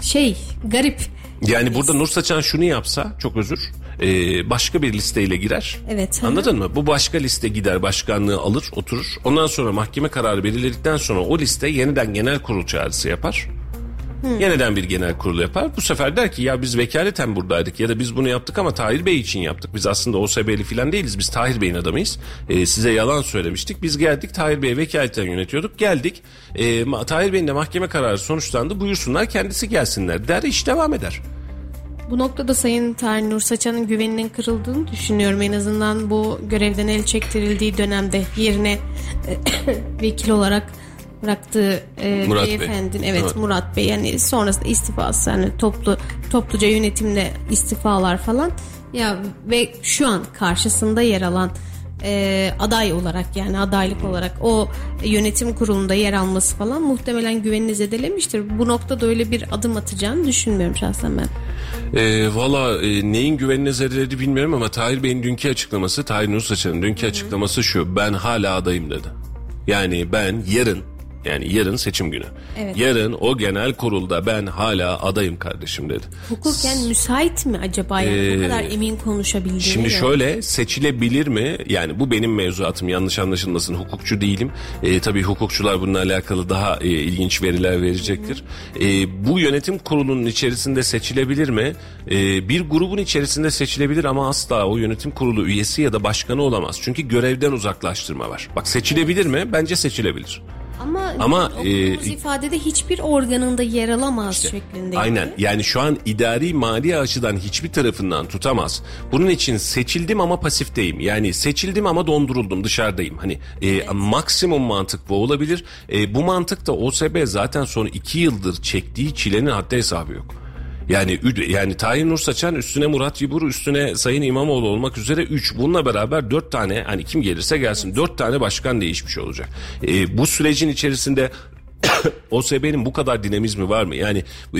şey garip. Yani burada Nur Saçan şunu yapsa çok özür e, başka bir listeyle girer. Evet. Anladın mı? Bu başka liste gider başkanlığı alır oturur. Ondan sonra mahkeme kararı belirledikten sonra o liste yeniden genel kurul çağrısı yapar. Yeniden bir genel kurul yapar. Bu sefer der ki ya biz vekaleten buradaydık ya da biz bunu yaptık ama Tahir Bey için yaptık. Biz aslında OSB'li falan değiliz. Biz Tahir Bey'in adamıyız. E, size yalan söylemiştik. Biz geldik Tahir Bey'e vekaleten yönetiyorduk. Geldik. E, Tahir Bey'in de mahkeme kararı sonuçlandı. Buyursunlar kendisi gelsinler der. iş devam eder. Bu noktada Sayın Tahir Nur Saçan'ın güveninin kırıldığını düşünüyorum. En azından bu görevden el çektirildiği dönemde yerine *coughs* vekil olarak bıraktığı e, Murat Bey. beyefendinin evet, Evet. Murat Bey yani sonrasında istifası yani toplu topluca yönetimle istifalar falan ya ve şu an karşısında yer alan e, aday olarak yani adaylık olarak o yönetim kurulunda yer alması falan muhtemelen güvenini zedelemiştir. Bu noktada öyle bir adım atacağını düşünmüyorum şahsen ben. E, Valla e, neyin güvenine zedeledi bilmiyorum ama Tahir Bey'in dünkü açıklaması, Tahir Nur Saçan'ın dünkü açıklaması şu. Ben hala adayım dedi. Yani ben yarın yani yarın seçim günü. Evet. Yarın o genel kurulda ben hala adayım kardeşim dedi. Hukuken müsait mi acaba yani bu kadar emin konuşabildiğine Ee, Şimdi göre? şöyle seçilebilir mi? Yani bu benim mevzuatım yanlış anlaşılmasın. Hukukçu değilim. E, tabii hukukçular bununla alakalı daha e, ilginç veriler verecektir. E, bu yönetim kurulunun içerisinde seçilebilir mi? E, bir grubun içerisinde seçilebilir ama asla o yönetim kurulu üyesi ya da başkanı olamaz. Çünkü görevden uzaklaştırma var. Bak seçilebilir mi? Bence seçilebilir. Ama, Ama, e, ifadede hiçbir organında yer alamaz şeklinde. Aynen yani şu an idari mali açıdan hiçbir tarafından tutamaz. Bunun için seçildim ama pasifteyim. Yani seçildim ama donduruldum dışarıdayım. Hani e, maksimum mantık bu olabilir. E, bu mantık da OSB zaten son iki yıldır çektiği çilenin haddi hesabı yok. Yani yani Tahir Nur Saçan üstüne Murat Yibur üstüne Sayın İmamoğlu olmak üzere 3 bununla beraber 4 tane hani kim gelirse gelsin 4 tane başkan değişmiş olacak. E, bu sürecin içerisinde OSB'nin bu kadar dinamizmi var mı? Yani bu-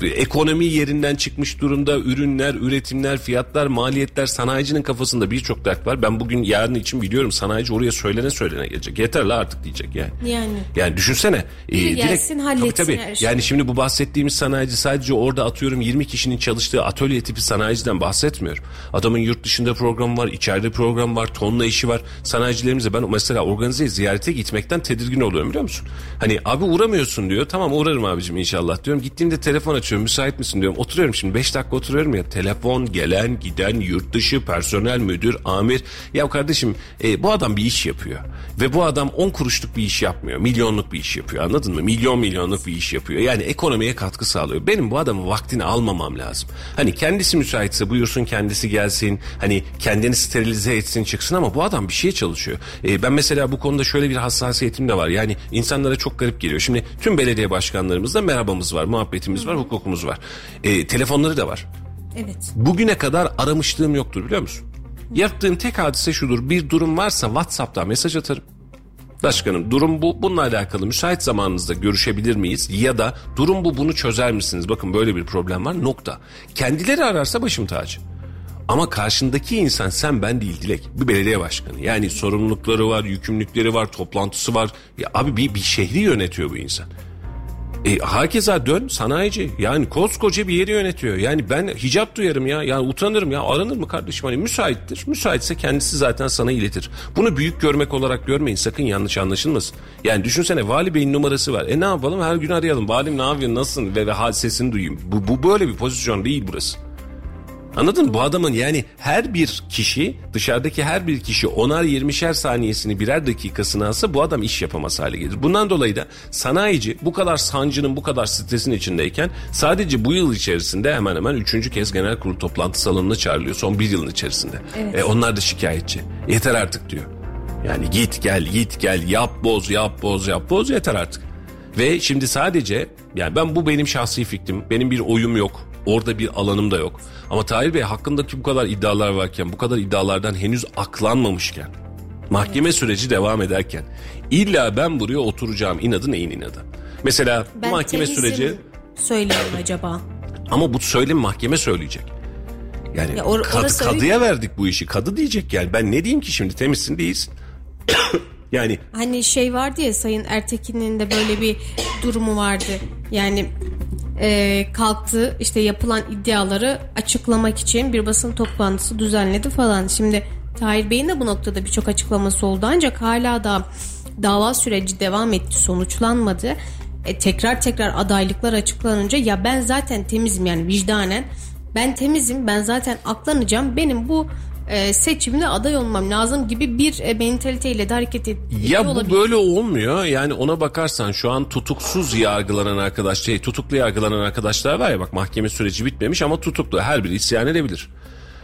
bu- ekonomi yerinden çıkmış durumda ürünler, üretimler, fiyatlar, maliyetler sanayicinin kafasında birçok dert var. Ben bugün yarın için biliyorum sanayici oraya söylene söylene gelecek. Yeter la artık diyecek yani. Yani. Yani düşünsene. e, Biri gelsin, tabii, halletsin tabii. her şeyi. Yani şimdi bu bahsettiğimiz sanayici sadece orada atıyorum 20 kişinin çalıştığı atölye tipi sanayiciden bahsetmiyorum. Adamın yurt dışında programı var, içeride program var, tonla işi var. Sanayicilerimize ben mesela organize ziyarete gitmekten tedirgin oluyorum biliyor musun? Hani abi uğramıyorsun diyor. Tamam uğrarım abicim inşallah diyorum. Gittiğimde telefon açıyorum müsait misin diyorum. Oturuyorum şimdi 5 dakika oturuyorum ya. Telefon, gelen, giden, yurt dışı, personel, müdür, amir. Ya kardeşim e, bu adam bir iş yapıyor. Ve bu adam 10 kuruşluk bir iş yapmıyor. Milyonluk bir iş yapıyor anladın mı? Milyon milyonluk bir iş yapıyor. Yani ekonomiye katkı sağlıyor. Benim bu adamın vaktini almamam lazım. Hani kendisi müsaitse buyursun kendisi gelsin. Hani kendini sterilize etsin çıksın ama bu adam bir şeye çalışıyor. E, ben mesela bu konuda şöyle bir hassasiyetim de var. Yani insanlara çok garip geliyor. Şimdi tüm belediye başkanlarımızda merhabamız var, muhabbetimiz var, hukukumuz var. E, telefonları da var. Evet. Bugüne kadar aramışlığım yoktur biliyor musun? Yaptığım tek hadise şudur. Bir durum varsa WhatsApp'ta mesaj atarım. Başkanım durum bu. Bununla alakalı müsait zamanınızda görüşebilir miyiz? Ya da durum bu bunu çözer misiniz? Bakın böyle bir problem var nokta. Kendileri ararsa başım tacı. Ama karşındaki insan sen ben değil Dilek. Bir belediye başkanı. Yani sorumlulukları var, yükümlülükleri var, toplantısı var. Ya abi bir, bir şehri yönetiyor bu insan. E, hakeza dön sanayici. Yani koskoca bir yeri yönetiyor. Yani ben hicap duyarım ya. Yani utanırım ya. Aranır mı kardeşim? Hani müsaittir. Müsaitse kendisi zaten sana iletir. Bunu büyük görmek olarak görmeyin. Sakın yanlış anlaşılmasın. Yani düşünsene vali beyin numarası var. E ne yapalım? Her gün arayalım. Valim ne yapıyorsun? Nasılsın? Ve, ve sesini duyayım. Bu, bu böyle bir pozisyon değil burası. Anladın mı? Bu adamın yani her bir kişi dışarıdaki her bir kişi onar yirmişer saniyesini birer dakikasını alsa bu adam iş yapamaz hale gelir. Bundan dolayı da sanayici bu kadar sancının bu kadar stresin içindeyken sadece bu yıl içerisinde hemen hemen üçüncü kez genel kurul toplantı salonuna çağrılıyor son bir yılın içerisinde. E, onlar da şikayetçi. Yeter artık diyor. Yani git gel git gel yap boz yap boz yap boz yeter artık. Ve şimdi sadece yani ben bu benim şahsi fikrim. Benim bir oyum yok. Orada bir alanım da yok. Ama Tahir Bey hakkındaki bu kadar iddialar varken, bu kadar iddialardan henüz aklanmamışken, mahkeme süreci devam ederken illa ben buraya oturacağım inadı neyin inadı? Mesela Ben mahkeme süreci söyleyeyim acaba. *clears throat* ama bu söylemi mahkeme söyleyecek. Yani Ya or- kad- öyle. kadıya verdik bu işi. Kadı diyecek yani. Ben ne diyeyim ki şimdi temizsin değilsin. *clears throat* yani Hani şey vardı ya Sayın Ertekin'in de böyle bir durumu vardı. Yani e, kalktı işte yapılan iddiaları açıklamak için bir basın toplantısı düzenledi falan. Şimdi Tahir Bey'in de bu noktada birçok açıklaması oldu ancak hala da dava süreci devam etti sonuçlanmadı. E, tekrar tekrar adaylıklar açıklanınca ya ben zaten temizim yani vicdanen ben temizim ben zaten aklanacağım benim bu e, seçimde aday olmam lazım gibi bir e, mentaliteyle de hareket et- ediyor Ya bu olabilir. böyle olmuyor. Yani ona bakarsan şu an tutuksuz yargılanan arkadaş, şey tutuklu yargılanan arkadaşlar var ya bak mahkeme süreci bitmemiş ama tutuklu. Her biri isyan edebilir.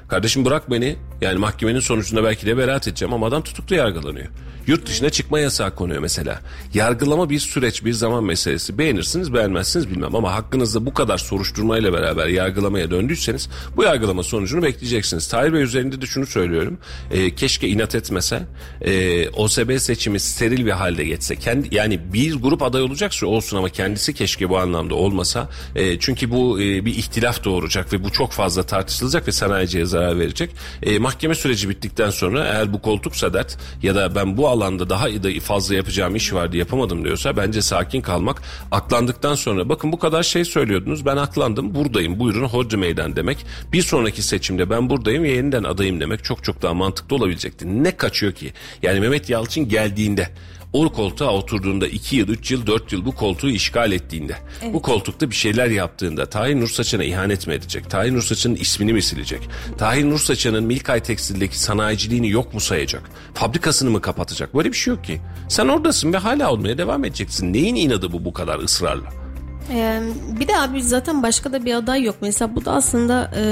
Kardeşim bırak beni. Yani mahkemenin sonucunda belki de beraat edeceğim ama adam tutuklu yargılanıyor. Yurt dışına çıkma yasağı konuyor mesela. Yargılama bir süreç, bir zaman meselesi. Beğenirsiniz, beğenmezsiniz bilmem ama hakkınızda bu kadar soruşturmayla beraber yargılamaya döndüyseniz bu yargılama sonucunu bekleyeceksiniz. Tahir Bey üzerinde de şunu söylüyorum. Ee, keşke inat etmese. Ee, OSB seçimi steril bir halde geçse. Kendi, yani bir grup aday olacaksa olsun ama kendisi keşke bu anlamda olmasa. Ee, çünkü bu e, bir ihtilaf doğuracak ve bu çok fazla tartışılacak ve sanayiciye zarar verecek. Ee, mahkeme süreci bittikten sonra eğer bu koltuksa dert ya da ben bu alanda daha da fazla yapacağım iş vardı yapamadım diyorsa bence sakin kalmak aklandıktan sonra bakın bu kadar şey söylüyordunuz ben aklandım buradayım buyurun hodri meydan demek bir sonraki seçimde ben buradayım ve yeniden adayım demek çok çok daha mantıklı olabilecekti. Ne kaçıyor ki? Yani Mehmet Yalçın geldiğinde o koltuğa oturduğunda 2 yıl, 3 yıl, 4 yıl bu koltuğu işgal ettiğinde, bu koltukta bir şeyler yaptığında Tahir Nursaçan'a ihanet mi edecek? Tahir Nursaçan'ın ismini mi silecek? Tahir Nursaçan'ın Milkay Tekstil'deki sanayiciliğini yok mu sayacak? Fabrikasını mı kapatacak? Böyle bir şey yok ki. Sen oradasın ve hala olmaya devam edeceksin. Neyin inadı bu bu kadar ısrarla? Ee, bir de abi zaten başka da bir aday yok. Mesela bu da aslında e,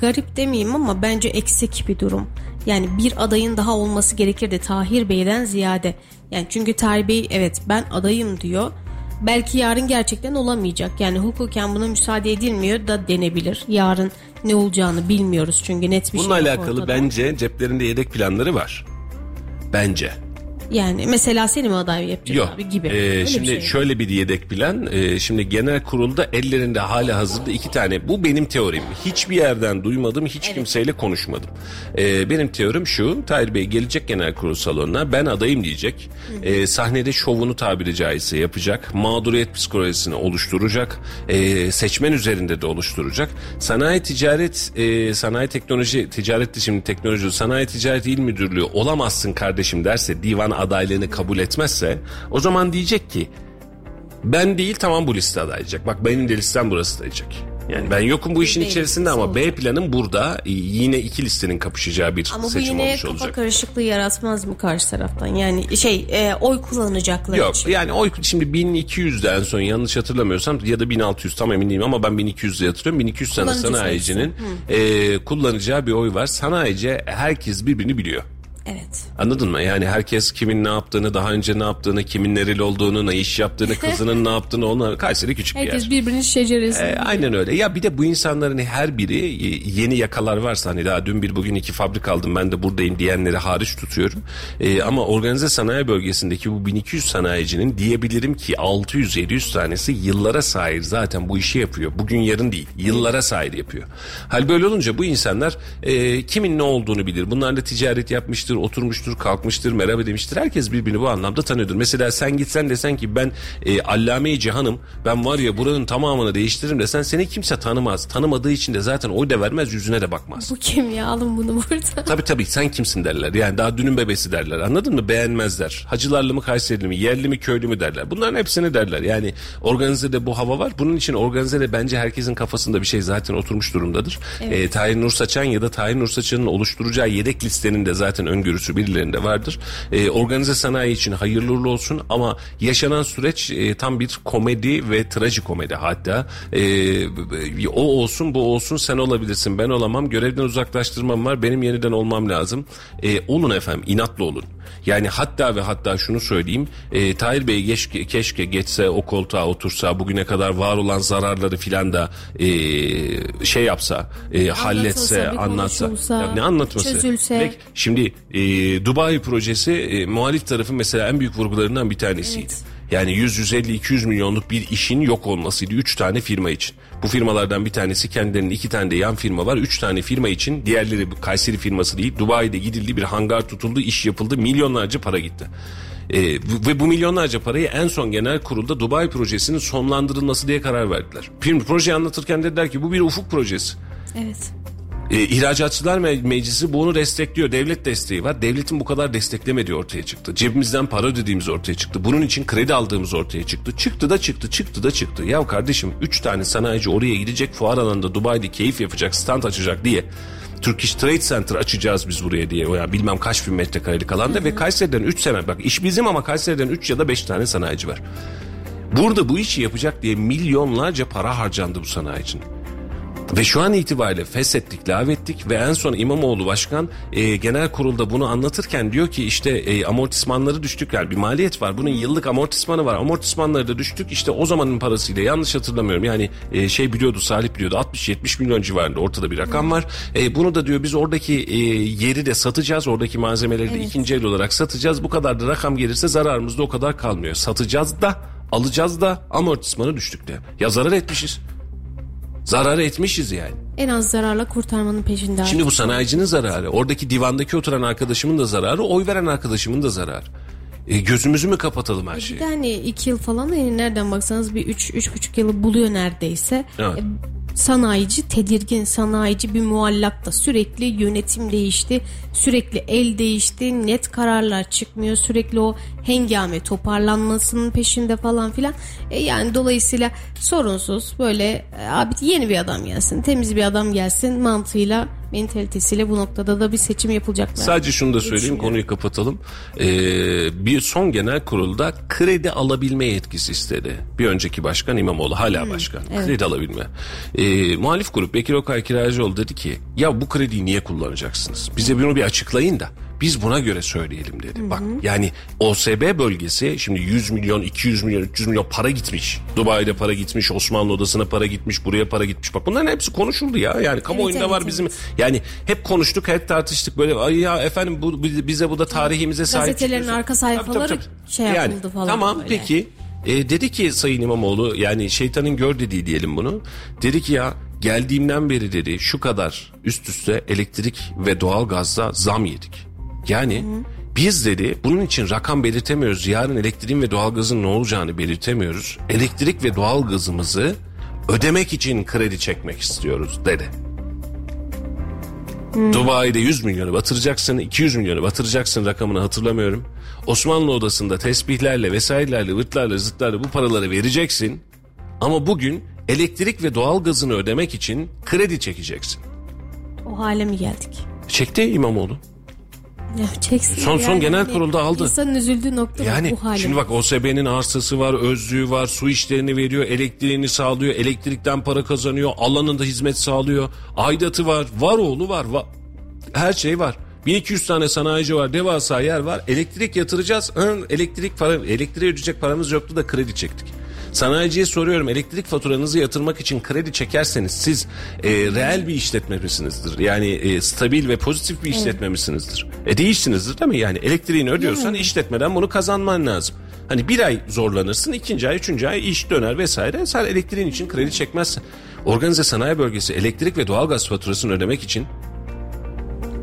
garip demeyeyim ama bence eksik bir durum. Yani bir adayın daha olması gerekirdi Tahir Bey'den ziyade. Yani çünkü Tahir Bey evet ben adayım diyor. Belki yarın gerçekten olamayacak. Yani hukuken buna müsaade edilmiyor da denebilir. Yarın ne olacağını bilmiyoruz çünkü net bir Bununla şey yok alakalı ortada. bence ceplerinde yedek planları var. Bence. Yani mesela seni mi aday yapacak Yok. abi gibi. Ee, Öyle bir şimdi şey. şöyle bir yedek plan. Ee, şimdi genel kurulda ellerinde hala hazırda iki tane. Bu benim teorim. Hiçbir yerden duymadım. Hiç kimseyle konuşmadım. Ee, benim teorim şu. Tahir Bey gelecek genel kurul salonuna. Ben adayım diyecek. Ee, sahnede şovunu tabiri caizse yapacak. Mağduriyet psikolojisini oluşturacak. Ee, seçmen üzerinde de oluşturacak. Sanayi ticaret, e, sanayi teknoloji, ticaretli şimdi teknoloji, sanayi ticaret il müdürlüğü olamazsın kardeşim derse divan adaylığını kabul etmezse o zaman diyecek ki ben değil tamam bu liste adayacak. Bak benim de listem burası diyecek. Yani ben yokum bu işin Değil, içerisinde ama B planım burada e, yine iki listenin kapışacağı bir Ama bu seçim yine olmuş kafa olacak. karışıklığı yaratmaz mı karşı taraftan? Yani şey e, oy kullanacaklar Yok için. yani oy şimdi 1200'de en son yanlış hatırlamıyorsam ya da 1600 tam emin değilim ama ben 1200'de hatırlıyorum. 1200 tane sanayicinin e, kullanacağı bir oy var. Sanayici herkes birbirini biliyor. Evet. Anladın mı? Yani herkes kimin ne yaptığını, daha önce ne yaptığını, kimin nereli olduğunu, ne iş yaptığını, *laughs* kızının ne yaptığını onu Kayseri küçük bir yer. Herkes birbirinin şeceresi. E, aynen öyle. Ya bir de bu insanların her biri yeni yakalar varsa hani daha dün bir bugün iki fabrik aldım ben de buradayım diyenleri hariç tutuyorum. E, ama organize sanayi bölgesindeki bu 1200 sanayicinin diyebilirim ki 600-700 tanesi yıllara sahip zaten bu işi yapıyor. Bugün yarın değil. Yıllara sahip yapıyor. Hal böyle olunca bu insanlar e, kimin ne olduğunu bilir. Bunlar da ticaret yapmıştır, oturmuştur, kalkmıştır, merhaba demiştir. Herkes birbirini bu anlamda tanıyordur. Mesela sen gitsen desen ki ben e, Allame-i Cihan'ım. Ben var ya buranın tamamını değiştiririm desen seni kimse tanımaz. Tanımadığı için de zaten oy da vermez, yüzüne de bakmaz. Bu kim ya alın bunu burada. *laughs* Tabii tabii sen kimsin derler. Yani daha dünün bebesi derler. Anladın mı? Beğenmezler. Hacılarlı mı Kayserili mi? Yerli mi köylü mü derler. Bunların hepsini derler. Yani organizede bu hava var. Bunun için organizede bence herkesin kafasında bir şey zaten oturmuş durumdadır. Evet. Tahir Nur Saçan ya da Tahir Nur Saçan'ın oluşturacağı yedek listenin de zaten ön öngörüsü birilerinde vardır. E, organize sanayi için hayırlı uğurlu olsun ama yaşanan süreç e, tam bir komedi ve trajikomedi hatta. E, o olsun bu olsun sen olabilirsin ben olamam görevden uzaklaştırmam var benim yeniden olmam lazım. E, olun efendim inatlı olun. Yani hatta ve hatta şunu söyleyeyim. E, Tahir Bey keşke, keşke geçse o koltuğa otursa bugüne kadar var olan zararları filan da e, şey yapsa, e, halletse, bir anlatsa. konuşulsa, Ya ne anlatması? çözülse. Peki, şimdi e, Dubai projesi e, muhalif tarafın mesela en büyük vurgularından bir tanesiydi. Evet. Yani 100-150-200 milyonluk bir işin yok olmasıydı 3 tane firma için. Bu firmalardan bir tanesi kendilerinin iki tane de yan firma var. 3 tane firma için diğerleri Kayseri firması değil. Dubai'de gidildi bir hangar tutuldu iş yapıldı milyonlarca para gitti. Bu- ve bu milyonlarca parayı en son genel kurulda Dubai projesinin sonlandırılması diye karar verdiler. Film projeyi anlatırken dediler ki bu bir ufuk projesi. Evet. E, İhracatçılar Me- Meclisi bunu destekliyor. Devlet desteği var. Devletin bu kadar desteklemediği ortaya çıktı. Cebimizden para ödediğimiz ortaya çıktı. Bunun için kredi aldığımız ortaya çıktı. Çıktı da çıktı, çıktı da çıktı. Ya kardeşim 3 tane sanayici oraya gidecek fuar alanında Dubai'de keyif yapacak, stand açacak diye. Turkish Trade Center açacağız biz buraya diye. Ya bilmem kaç bin metrekarelik alanda ve Kayseri'den 3 sene bak iş bizim ama Kayseri'den 3 ya da 5 tane sanayici var. Burada bu işi yapacak diye milyonlarca para harcandı bu sanayicinin. Ve şu an itibariyle feshettik, lağvettik ve en son İmamoğlu Başkan e, genel kurulda bunu anlatırken diyor ki işte e, amortismanları düştük yani bir maliyet var. Bunun yıllık amortismanı var. Amortismanları da düştük işte o zamanın parasıyla yanlış hatırlamıyorum. Yani e, şey biliyordu Salih biliyordu 60-70 milyon civarında ortada bir rakam var. E, bunu da diyor biz oradaki e, yeri de satacağız. Oradaki malzemeleri de ikinci el olarak satacağız. Bu kadar da rakam gelirse zararımız da o kadar kalmıyor. Satacağız da alacağız da amortismanı düştük de. Ya zarar etmişiz. Zarar etmişiz yani. En az zararla kurtarmanın peşinde. Şimdi bu sanayicinin zararı, oradaki divandaki oturan arkadaşımın da zararı, oy veren arkadaşımın da zararı. E, gözümüzü mü kapatalım her Bir şeyi? de hani iki yıl falan yani nereden baksanız bir üç, üç buçuk yılı buluyor neredeyse. Evet. E, Sanayici tedirgin, sanayici bir muallakta sürekli yönetim değişti, sürekli el değişti, net kararlar çıkmıyor, sürekli o hengame toparlanmasının peşinde falan filan. E yani dolayısıyla sorunsuz böyle e, abi yeni bir adam gelsin, temiz bir adam gelsin mantığıyla, mentalitesiyle bu noktada da bir seçim yapılacak. Sadece şunu da söyleyeyim konuyu kapatalım. Ee, bir son genel kurulda kredi alabilme yetkisi istedi. Bir önceki başkan İmamoğlu hala başkan. Kredi alabilme. Ee, muhalif grup Bekir Okay Kiracıoğlu dedi ki ya bu krediyi niye kullanacaksınız? Bize bunu bir açıklayın da biz buna göre söyleyelim dedi. Bak yani OSB bölgesi şimdi 100 milyon, 200 milyon, 300 milyon para gitmiş. Dubai'de para gitmiş, Osmanlı Odası'na para gitmiş, buraya para gitmiş. Bak bunların hepsi konuşuldu ya. Yani kamuoyunda evet, var evet. bizim yani hep konuştuk, hep tartıştık böyle ay ya efendim bu bize bu da tarihimize sahip Gazetelerin çıkıyorsun. arka sayfaları şey yapıldı falan Tamam böyle. peki E, dedi ki Sayın İmamoğlu yani şeytanın gör dediği diyelim bunu. Dedi ki ya geldiğimden beri dedi şu kadar üst üste elektrik ve doğalgazda zam yedik. Yani biz dedi bunun için rakam belirtemiyoruz. Yarın elektriğin ve doğalgazın ne olacağını belirtemiyoruz. Elektrik ve doğalgazımızı ödemek için kredi çekmek istiyoruz dedi. Dubai'de 100 milyonu batıracaksın, 200 milyonu batıracaksın rakamını hatırlamıyorum. Osmanlı odasında tesbihlerle vesairelerle, vırtlarla, zıtlarla bu paraları vereceksin. Ama bugün elektrik ve doğalgazını ödemek için kredi çekeceksin. O hale mi geldik? Çekti İmamoğlu. Ya çeksin. Son- son genel hani kurulda aldı. İnsanın üzüldüğü nokta Yani bu hale. şimdi bak OSB'nin arsası var, özlüğü var, su işlerini veriyor, elektriğini sağlıyor, elektrikten para kazanıyor, alanında hizmet sağlıyor, aidatı var, var oğlu var, va- her şey var. 1200 tane sanayici var, devasa yer var. Elektrik yatıracağız. Elektrik para, elektriğe ödeyecek paramız yoktu da kredi çektik. Sanayiciye soruyorum elektrik faturanızı yatırmak için kredi çekerseniz siz e, reel bir işletme misinizdir? Yani e, stabil ve pozitif bir işletme misinizdir? E değilsinizdir değil mi? Yani elektriğini ödüyorsan işletmeden bunu kazanman lazım. Hani bir ay zorlanırsın, ikinci ay, üçüncü ay iş döner vesaire. Sen elektriğin için kredi çekmezsin. Organize sanayi bölgesi elektrik ve doğalgaz faturasını ödemek için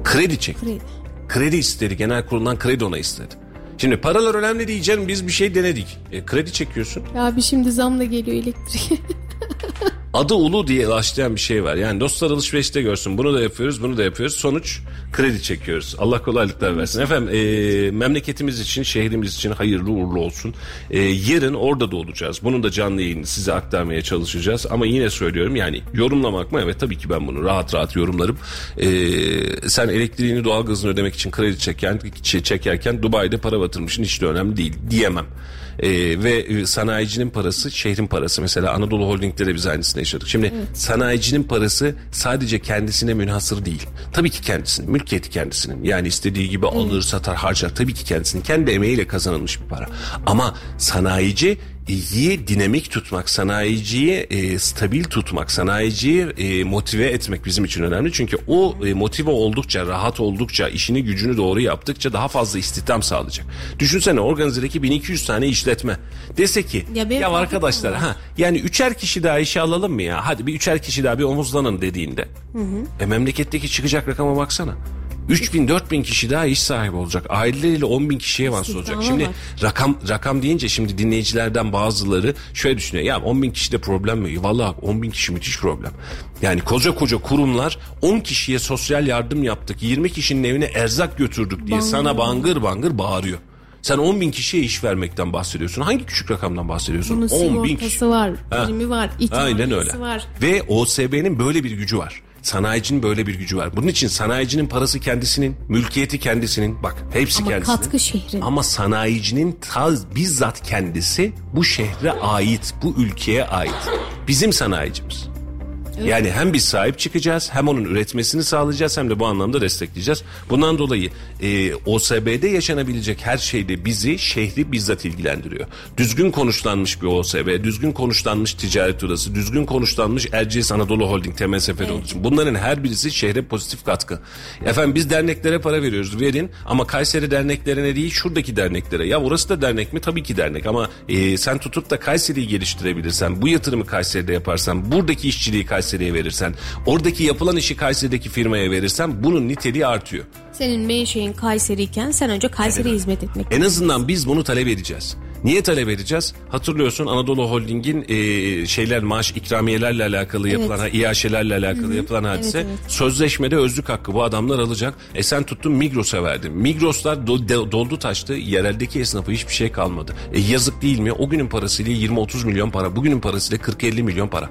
kredi çekti. Kredi. Kredi istedi. Genel kuruldan kredi ona istedi. Şimdi paralar önemli canım biz bir şey denedik. E, kredi çekiyorsun. Ya abi şimdi zamla geliyor elektrik. *laughs* adı ulu diye başlayan bir şey var. Yani dostlar alışverişte görsün bunu da yapıyoruz bunu da yapıyoruz. Sonuç kredi çekiyoruz. Allah kolaylıklar versin. Efendim e, memleketimiz için şehrimiz için hayırlı uğurlu olsun. E, yarın orada da olacağız. Bunun da canlı yayını size aktarmaya çalışacağız. Ama yine söylüyorum yani yorumlamak mı? Evet tabii ki ben bunu rahat rahat yorumlarım. E, sen elektriğini doğalgazını ödemek için kredi çeken, çekerken Dubai'de para batırmışsın hiç de önemli değil diyemem. Ee, ve e, sanayicinin parası şehrin parası. Mesela Anadolu Holding'de de biz aynısını yaşadık. Şimdi sanayicinin parası sadece kendisine münhasır değil. Tabii ki kendisinin, mülkiyeti kendisinin. Yani istediği gibi alır, satar, harcar. Tabii ki kendisinin. Kendi emeğiyle kazanılmış bir para. Ama sanayici iyi dinamik tutmak, sanayiciyi e, stabil tutmak, sanayiciyi e, motive etmek bizim için önemli. Çünkü o e, motive oldukça, rahat oldukça, işini gücünü doğru yaptıkça daha fazla istihdam sağlayacak. Düşünsene organizedeki 1200 tane işletme. Dese ki Ya ya, arkadaşlar ha yani üçer kişi daha işe alalım mı ya? Hadi bir üçer kişi daha bir omuzlanın dediğinde. E memleketteki çıkacak rakama baksana. 3 bin 4 bin kişi daha iş sahibi olacak. Aileleriyle 10 bin kişiye vasıl olacak. Şimdi var. rakam rakam deyince şimdi dinleyicilerden bazıları şöyle düşünüyor. Ya 10 bin kişide problem mi? Vallahi 10 bin kişi müthiş problem. Yani koca koca kurumlar 10 kişiye sosyal yardım yaptık. 20 kişinin evine erzak götürdük diye Bangır sana bangır bangır bağırıyor. Sen 10 bin kişiye iş vermekten bahsediyorsun. Hangi küçük rakamdan bahsediyorsun? Bunun 10 bin kişi. var, primi var, Aynen öyle. var. Ve OSB'nin böyle bir gücü var. Sanayicinin böyle bir gücü var. Bunun için sanayicinin parası kendisinin, mülkiyeti kendisinin. Bak hepsi Ama kendisinin. katkı şehrin. Ama sanayicinin ta bizzat kendisi bu şehre ait, bu ülkeye ait. Bizim sanayicimiz. Yani hem biz sahip çıkacağız hem onun üretmesini sağlayacağız hem de bu anlamda destekleyeceğiz. Bundan dolayı e, OSB'de yaşanabilecek her şeyde bizi şehri bizzat ilgilendiriyor. Düzgün konuşlanmış bir OSB, düzgün konuşlanmış ticaret odası, düzgün konuşlanmış Erciyes Anadolu Holding temel seferi olduğu için. Bunların her birisi şehre pozitif katkı. Efendim biz derneklere para veriyoruz verin ama Kayseri derneklerine değil şuradaki derneklere. Ya orası da dernek mi? Tabii ki dernek ama e, sen tutup da Kayseri'yi geliştirebilirsen, bu yatırımı Kayseri'de yaparsan, buradaki işçiliği Kayseri'ye verirsen, oradaki yapılan işi Kayseri'deki firmaya verirsen bunun niteliği artıyor. Senin menşein Kayseri'yken sen önce Kayseri'ye hizmet etmek. En azından biz bunu talep edeceğiz. Niye talep edeceğiz? Hatırlıyorsun Anadolu Holding'in e, şeyler maaş ikramiyelerle alakalı yapılan, ha, İAŞ'lerle alakalı yapılan hadise. evet. Sözleşmede özlük hakkı bu adamlar alacak. E sen tuttun Migros'a verdin. Migros'lar do- de- doldu taştı. Yereldeki esnafı hiçbir şey kalmadı. E yazık değil mi? O günün parasıyla 20-30 milyon para. Bugünün parasıyla 40-50 milyon para.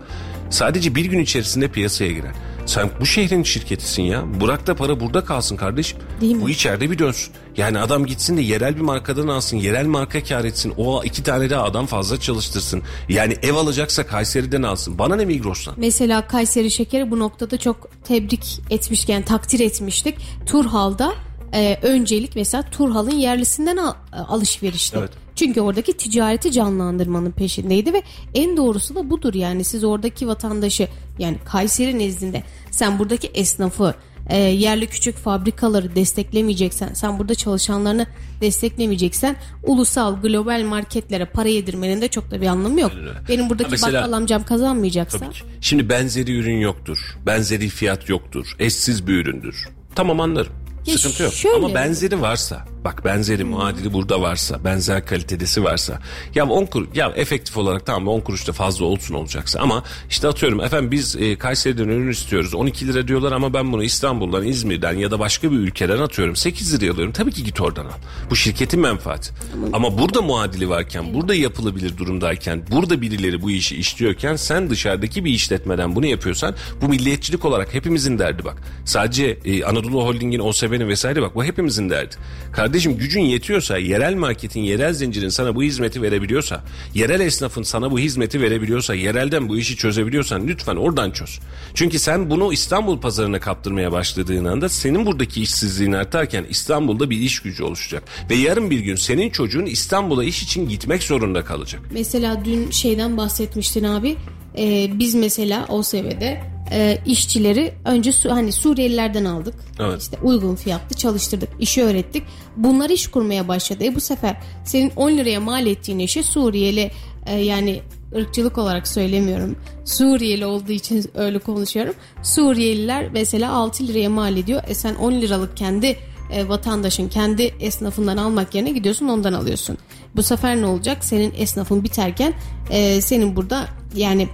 Sadece bir gün içerisinde piyasaya girer. Sen bu şehrin şirketisin ya. Bırak da para burada kalsın kardeşim. Değil mi? Bu içeride bir dönsün. Yani adam gitsin de yerel bir markadan alsın. Yerel marka kar etsin. O iki tane daha adam fazla çalıştırsın. Yani ev alacaksa Kayseri'den alsın. Bana ne Migros'tan? Mesela Kayseri Şekeri bu noktada çok tebrik etmişken takdir etmiştik. Turhal'da e, öncelik mesela Turhal'ın yerlisinden al- e, alışverişti. Evet. Çünkü oradaki ticareti canlandırmanın peşindeydi ve en doğrusu da budur yani siz oradaki vatandaşı yani Kayseri nezdinde sen buradaki esnafı e, yerli küçük fabrikaları desteklemeyeceksen sen burada çalışanlarını desteklemeyeceksen ulusal global marketlere para yedirmenin de çok da bir anlamı yok. Benim buradaki Ha, mesela- bakkal amcam kazanmayacaksa Tabii ki. Şimdi benzeri ürün yoktur. Benzeri fiyat yoktur. Eşsiz bir üründür. Tamam anlarım. Ya Sıkıntı yok. şöyle- Ama benzeri varsa, bak benzeri muadili burada varsa, benzer kalitedesi varsa. Ya 10 kuruş, ya efektif olarak tamam 10 kuruş da fazla olsun olacaksa ama işte atıyorum efendim biz e, Kayseri'den ürün istiyoruz. 12 lira diyorlar ama ben bunu İstanbul'dan, İzmir'den ya da başka bir ülkeden atıyorum. 8 liraya alıyorum. Tabii ki git oradan al. Bu şirketin menfaati. Ama burada muadili varken, burada yapılabilir durumdayken, burada birileri bu işi işliyorken sen dışarıdaki bir işletmeden bunu yapıyorsan bu milliyetçilik olarak hepimizin derdi bak. Sadece e, Anadolu Holding'in, OSB'nin vesaire bak bu hepimizin derdi. Kardeşim gücün yetiyorsa, yerel marketin, yerel zincirin sana bu hizmeti verebiliyorsa, yerel esnafın sana bu hizmeti verebiliyorsa, yerelden bu işi çözebiliyorsan lütfen oradan çöz. Çünkü sen bunu İstanbul pazarına kaptırmaya başladığın anda senin buradaki işsizliğin artarken İstanbul'da bir iş gücü oluşacak. Ve yarın bir gün senin çocuğun İstanbul'a iş için gitmek zorunda kalacak. Mesela dün şeyden bahsetmiştin abi. Ee, biz mesela OSV'de e, işçileri önce su, hani Suriyelilerden aldık. Evet. İşte uygun fiyatlı çalıştırdık. işi öğrettik. Bunlar iş kurmaya başladı. E bu sefer senin 10 liraya mal ettiğin işi Suriyeli e, yani ırkçılık olarak söylemiyorum. Suriyeli olduğu için öyle konuşuyorum. Suriyeliler mesela 6 liraya mal ediyor. E sen 10 liralık kendi e, vatandaşın kendi esnafından almak yerine gidiyorsun ondan alıyorsun. Bu sefer ne olacak? Senin esnafın biterken e, senin burada yani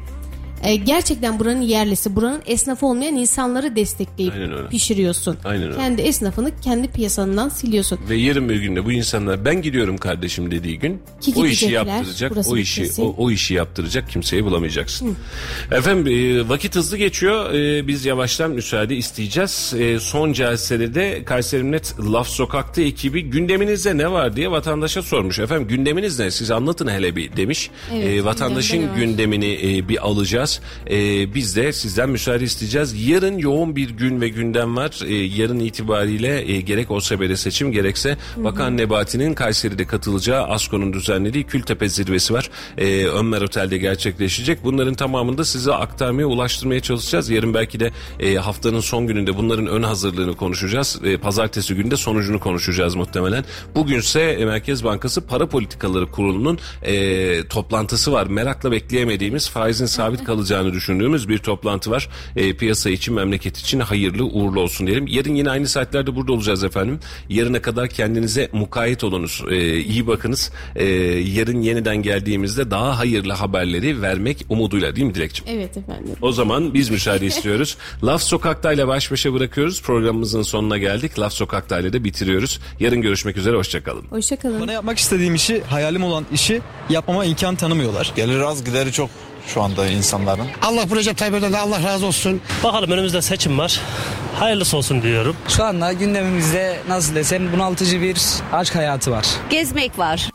e, gerçekten buranın yerlisi, buranın esnafı olmayan insanları destekleyip Aynen öyle. pişiriyorsun. Aynen öyle. Kendi esnafını kendi piyasanından siliyorsun. Ve yarın bir günde bu insanlar ben gidiyorum kardeşim dediği gün Ki o işi gidecekler, yaptıracak, burası o işi bitmesin. o, o işi yaptıracak kimseyi bulamayacaksın. Efendim e, vakit hızlı geçiyor. E, biz yavaştan müsaade isteyeceğiz. E, son celsede de Kayseri Net Laf Sokak'ta ekibi gündeminizde ne var diye vatandaşa sormuş. Efendim gündeminiz ne? Siz anlatın hele bir demiş. Evet, E, vatandaşın gündemde ne var? gündemini e, bir alacağız. E, biz de sizden müsaade isteyeceğiz. Yarın yoğun bir gün ve gündem var. E, yarın itibariyle e, gerek OSB'de seçim gerekse Bakan Nebati'nin Kayseri'de katılacağı ASKO'nun düzenlediği Kültepe zirvesi var. E, Ömer Otel'de gerçekleşecek. Bunların tamamını da size aktarmaya, ulaştırmaya çalışacağız. Yarın belki de e, haftanın son gününde bunların ön hazırlığını konuşacağız. E, pazartesi günde sonucunu konuşacağız muhtemelen. Bugünse e, Merkez Bankası Para Politikaları Kurulu'nun e, toplantısı var. Merakla bekleyemediğimiz faizin sabit kalacağını düşündüğümüz bir toplantı var. E, piyasa için, memleket için hayırlı uğurlu olsun diyelim. Yarın yine aynı saatlerde burada olacağız efendim. Yarına kadar kendinize mukayyet olunuz. E, iyi bakınız. E, yarın yeniden geldiğimizde daha hayırlı haberleri vermek umuduyla değil mi Dilekçim? Evet efendim. O zaman biz müsaade *laughs* istiyoruz. Laf Sokak'ta ile baş başa bırakıyoruz. Programımızın sonuna geldik. Laf Sokak'ta ile de bitiriyoruz. Yarın görüşmek üzere. Hoşçakalın. Hoşçakalın. Bana yapmak istediğim işi, hayalim olan işi yapmama imkan tanımıyorlar. Gelir az gideri çok şu anda insanların. Allah bu Recep Tayyip Erdoğan'dan Allah razı olsun. Bakalım önümüzde seçim var. Hayırlısı olsun diyorum. Şu anda gündemimizde nasıl desem bunaltıcı bir aşk hayatı var. Gezmek var.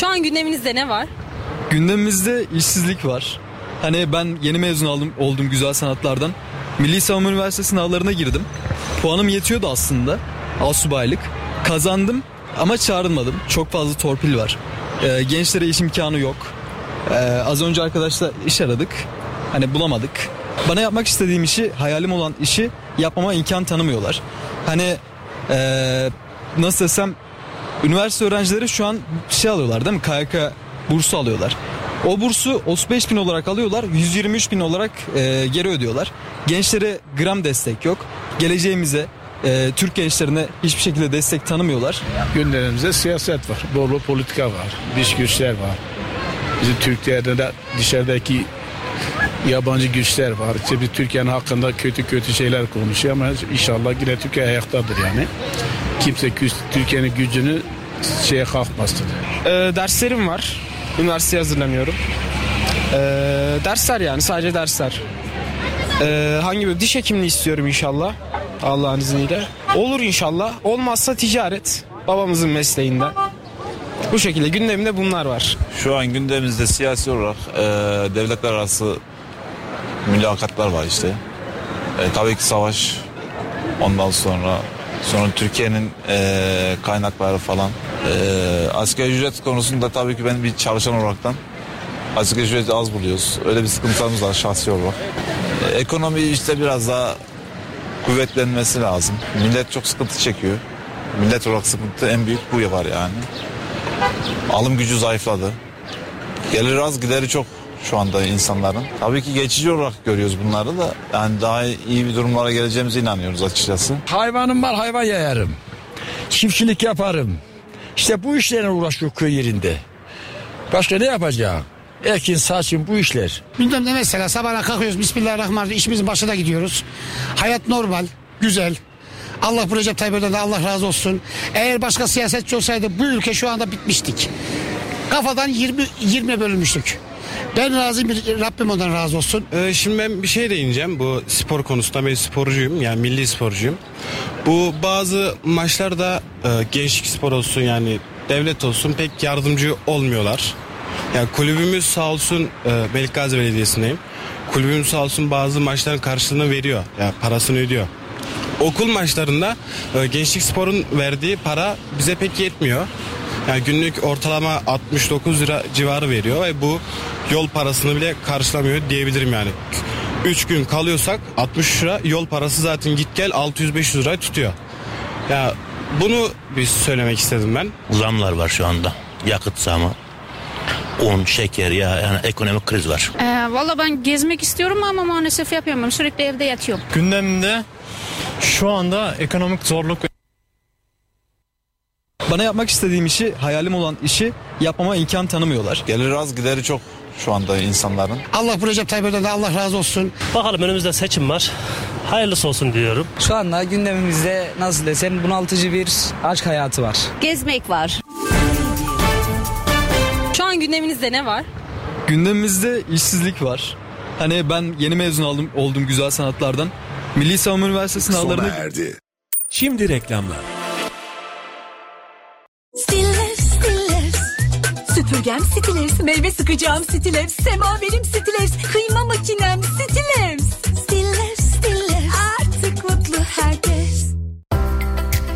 Şu an gündeminizde ne var? Gündemimizde işsizlik var. Hani ben yeni mezun aldım, oldum güzel sanatlardan. Milli Savunma Üniversitesi sınavlarına girdim. Puanım yetiyordu aslında. Asubaylık. Kazandım ama çağrılmadım. Çok fazla torpil var. Ee, gençlere iş imkanı yok. Ee, az önce arkadaşlar iş aradık. Hani bulamadık. Bana yapmak istediğim işi, hayalim olan işi yapmama imkan tanımıyorlar. Hani ee, nasıl desem üniversite öğrencileri şu an şey alıyorlar değil mi? KYK bursu alıyorlar. O bursu 35 bin olarak alıyorlar. 123 bin olarak e, geri ödüyorlar. Gençlere gram destek yok. Geleceğimize, e, Türk gençlerine hiçbir şekilde destek tanımıyorlar. Gündemimizde siyaset var. Bol politika var. Dış güçler var. Bizim Türkiye'de de dışarıdaki yabancı güçler var. İşte bir Türkiye'nin hakkında kötü kötü şeyler konuşuyor ama inşallah yine Türkiye ayaktadır yani. Kimse Türkiye'nin gücünü şeye kalkmasın. Ee, derslerim var. Üniversiteye hazırlanıyorum. Ee, dersler yani sadece dersler. Ee, hangi bir diş hekimliği istiyorum inşallah. Allah'ın izniyle. Olur inşallah. Olmazsa ticaret. Babamızın mesleğinden. Bu şekilde gündemimde bunlar var. Şu an gündemimizde siyasi olarak e, devletler arası mülakatlar var işte. E, tabii ki savaş ondan sonra sonra Türkiye'nin e, kaynakları falan. E, asgari ücret konusunda tabii ki ben bir çalışan olaraktan asgari ücreti az buluyoruz. Öyle bir sıkıntılarımız var şahsi olarak. E, ekonomi işte biraz daha kuvvetlenmesi lazım. Millet çok sıkıntı çekiyor. Millet olarak sıkıntı en büyük bu var yani. Alım gücü zayıfladı. Gelir az gideri çok şu anda insanların. Tabii ki geçici olarak görüyoruz bunları da. Yani daha iyi bir durumlara geleceğimize inanıyoruz açıkçası. Hayvanım var hayvan yayarım. Çiftçilik yaparım. İşte bu işlerle uğraşıyor köy yerinde. Başka ne yapacağım? Ekin, saçın bu işler. Gündemde mesela sabahına kalkıyoruz Bismillahirrahmanirrahim işimizin başına gidiyoruz. Hayat normal, güzel. Allah bu Recep Tayyip Erdoğan'dan Allah razı olsun. Eğer başka siyasetçi olsaydı bu ülke şu anda bitmiştik. Kafadan 20 20 bölünmüştük. Ben razıyım Rabbim ondan razı olsun. Ee, şimdi ben bir şey değineceğim bu spor konusunda ben sporcuyum yani milli sporcuyum. Bu bazı maçlarda e, gençlik spor olsun yani devlet olsun pek yardımcı olmuyorlar. Yani kulübümüz sağ olsun e, Melikgazi Belediyesi'ndeyim. Kulübümüz sağ olsun bazı maçların karşılığını veriyor. Yani parasını ödüyor. Okul maçlarında e, gençlik sporun verdiği para bize pek yetmiyor. Yani günlük ortalama 69 lira civarı veriyor ve bu yol parasını bile karşılamıyor diyebilirim yani. 3 gün kalıyorsak 60 lira yol parası zaten git gel 600-500 lira tutuyor. Ya bunu bir söylemek istedim ben. Zamlar var şu anda. Yakıt zamı. Un, şeker, ya yani ekonomik kriz var. Ee, Valla ben gezmek istiyorum ama maalesef yapamıyorum. Sürekli evde yatıyorum. Gündemimde şu anda ekonomik zorluk Bana yapmak istediğim işi, hayalim olan işi yapmama imkan tanımıyorlar. Gelir az gideri çok şu anda insanların. Allah bu Recep Tayyip Erdoğan'dan Allah razı olsun. Bakalım önümüzde seçim var. Hayırlısı olsun diyorum. Şu anda gündemimizde nasıl desem bunaltıcı bir aşk hayatı var. Gezmek var. Şu an gündeminizde ne var? Gündemimizde işsizlik var. Hani ben yeni mezun aldım, oldum güzel sanatlardan. Milli Savunma Üniversitesi sınavlarına... erdi. Şimdi reklamlar. Stillers, Stillers. Süpürgem Stillers, meyve sıkacağım Stillers, semaverim Stillers, kıyma makinem Stillers. Stillers, Stillers.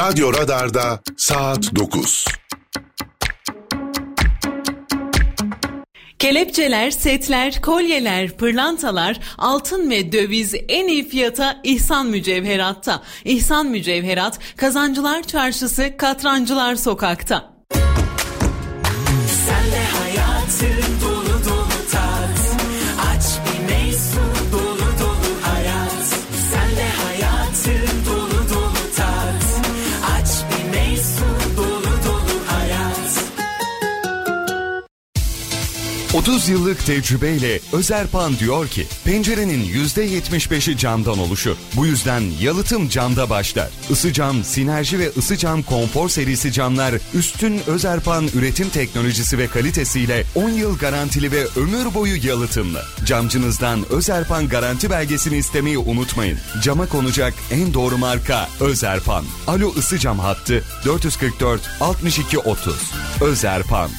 Radyo Radar'da saat 9. Kelepçeler, setler, kolyeler, pırlantalar, altın ve döviz en iyi fiyata İhsan Mücevherat'ta. İhsan Mücevherat, Kazancılar Çarşısı, Katrancılar Sokak'ta. Sen de hayatın 30 yıllık tecrübeyle Özerpan diyor ki pencerenin %75'i camdan oluşur. Bu yüzden yalıtım camda başlar. Isı cam, sinerji ve ısı cam konfor serisi camlar üstün Özerpan üretim teknolojisi ve kalitesiyle 10 yıl garantili ve ömür boyu yalıtımlı. Camcınızdan Özerpan garanti belgesini istemeyi unutmayın. Cama konacak en doğru marka Özerpan. Alo ısı cam hattı 444 62 30. Özerpan.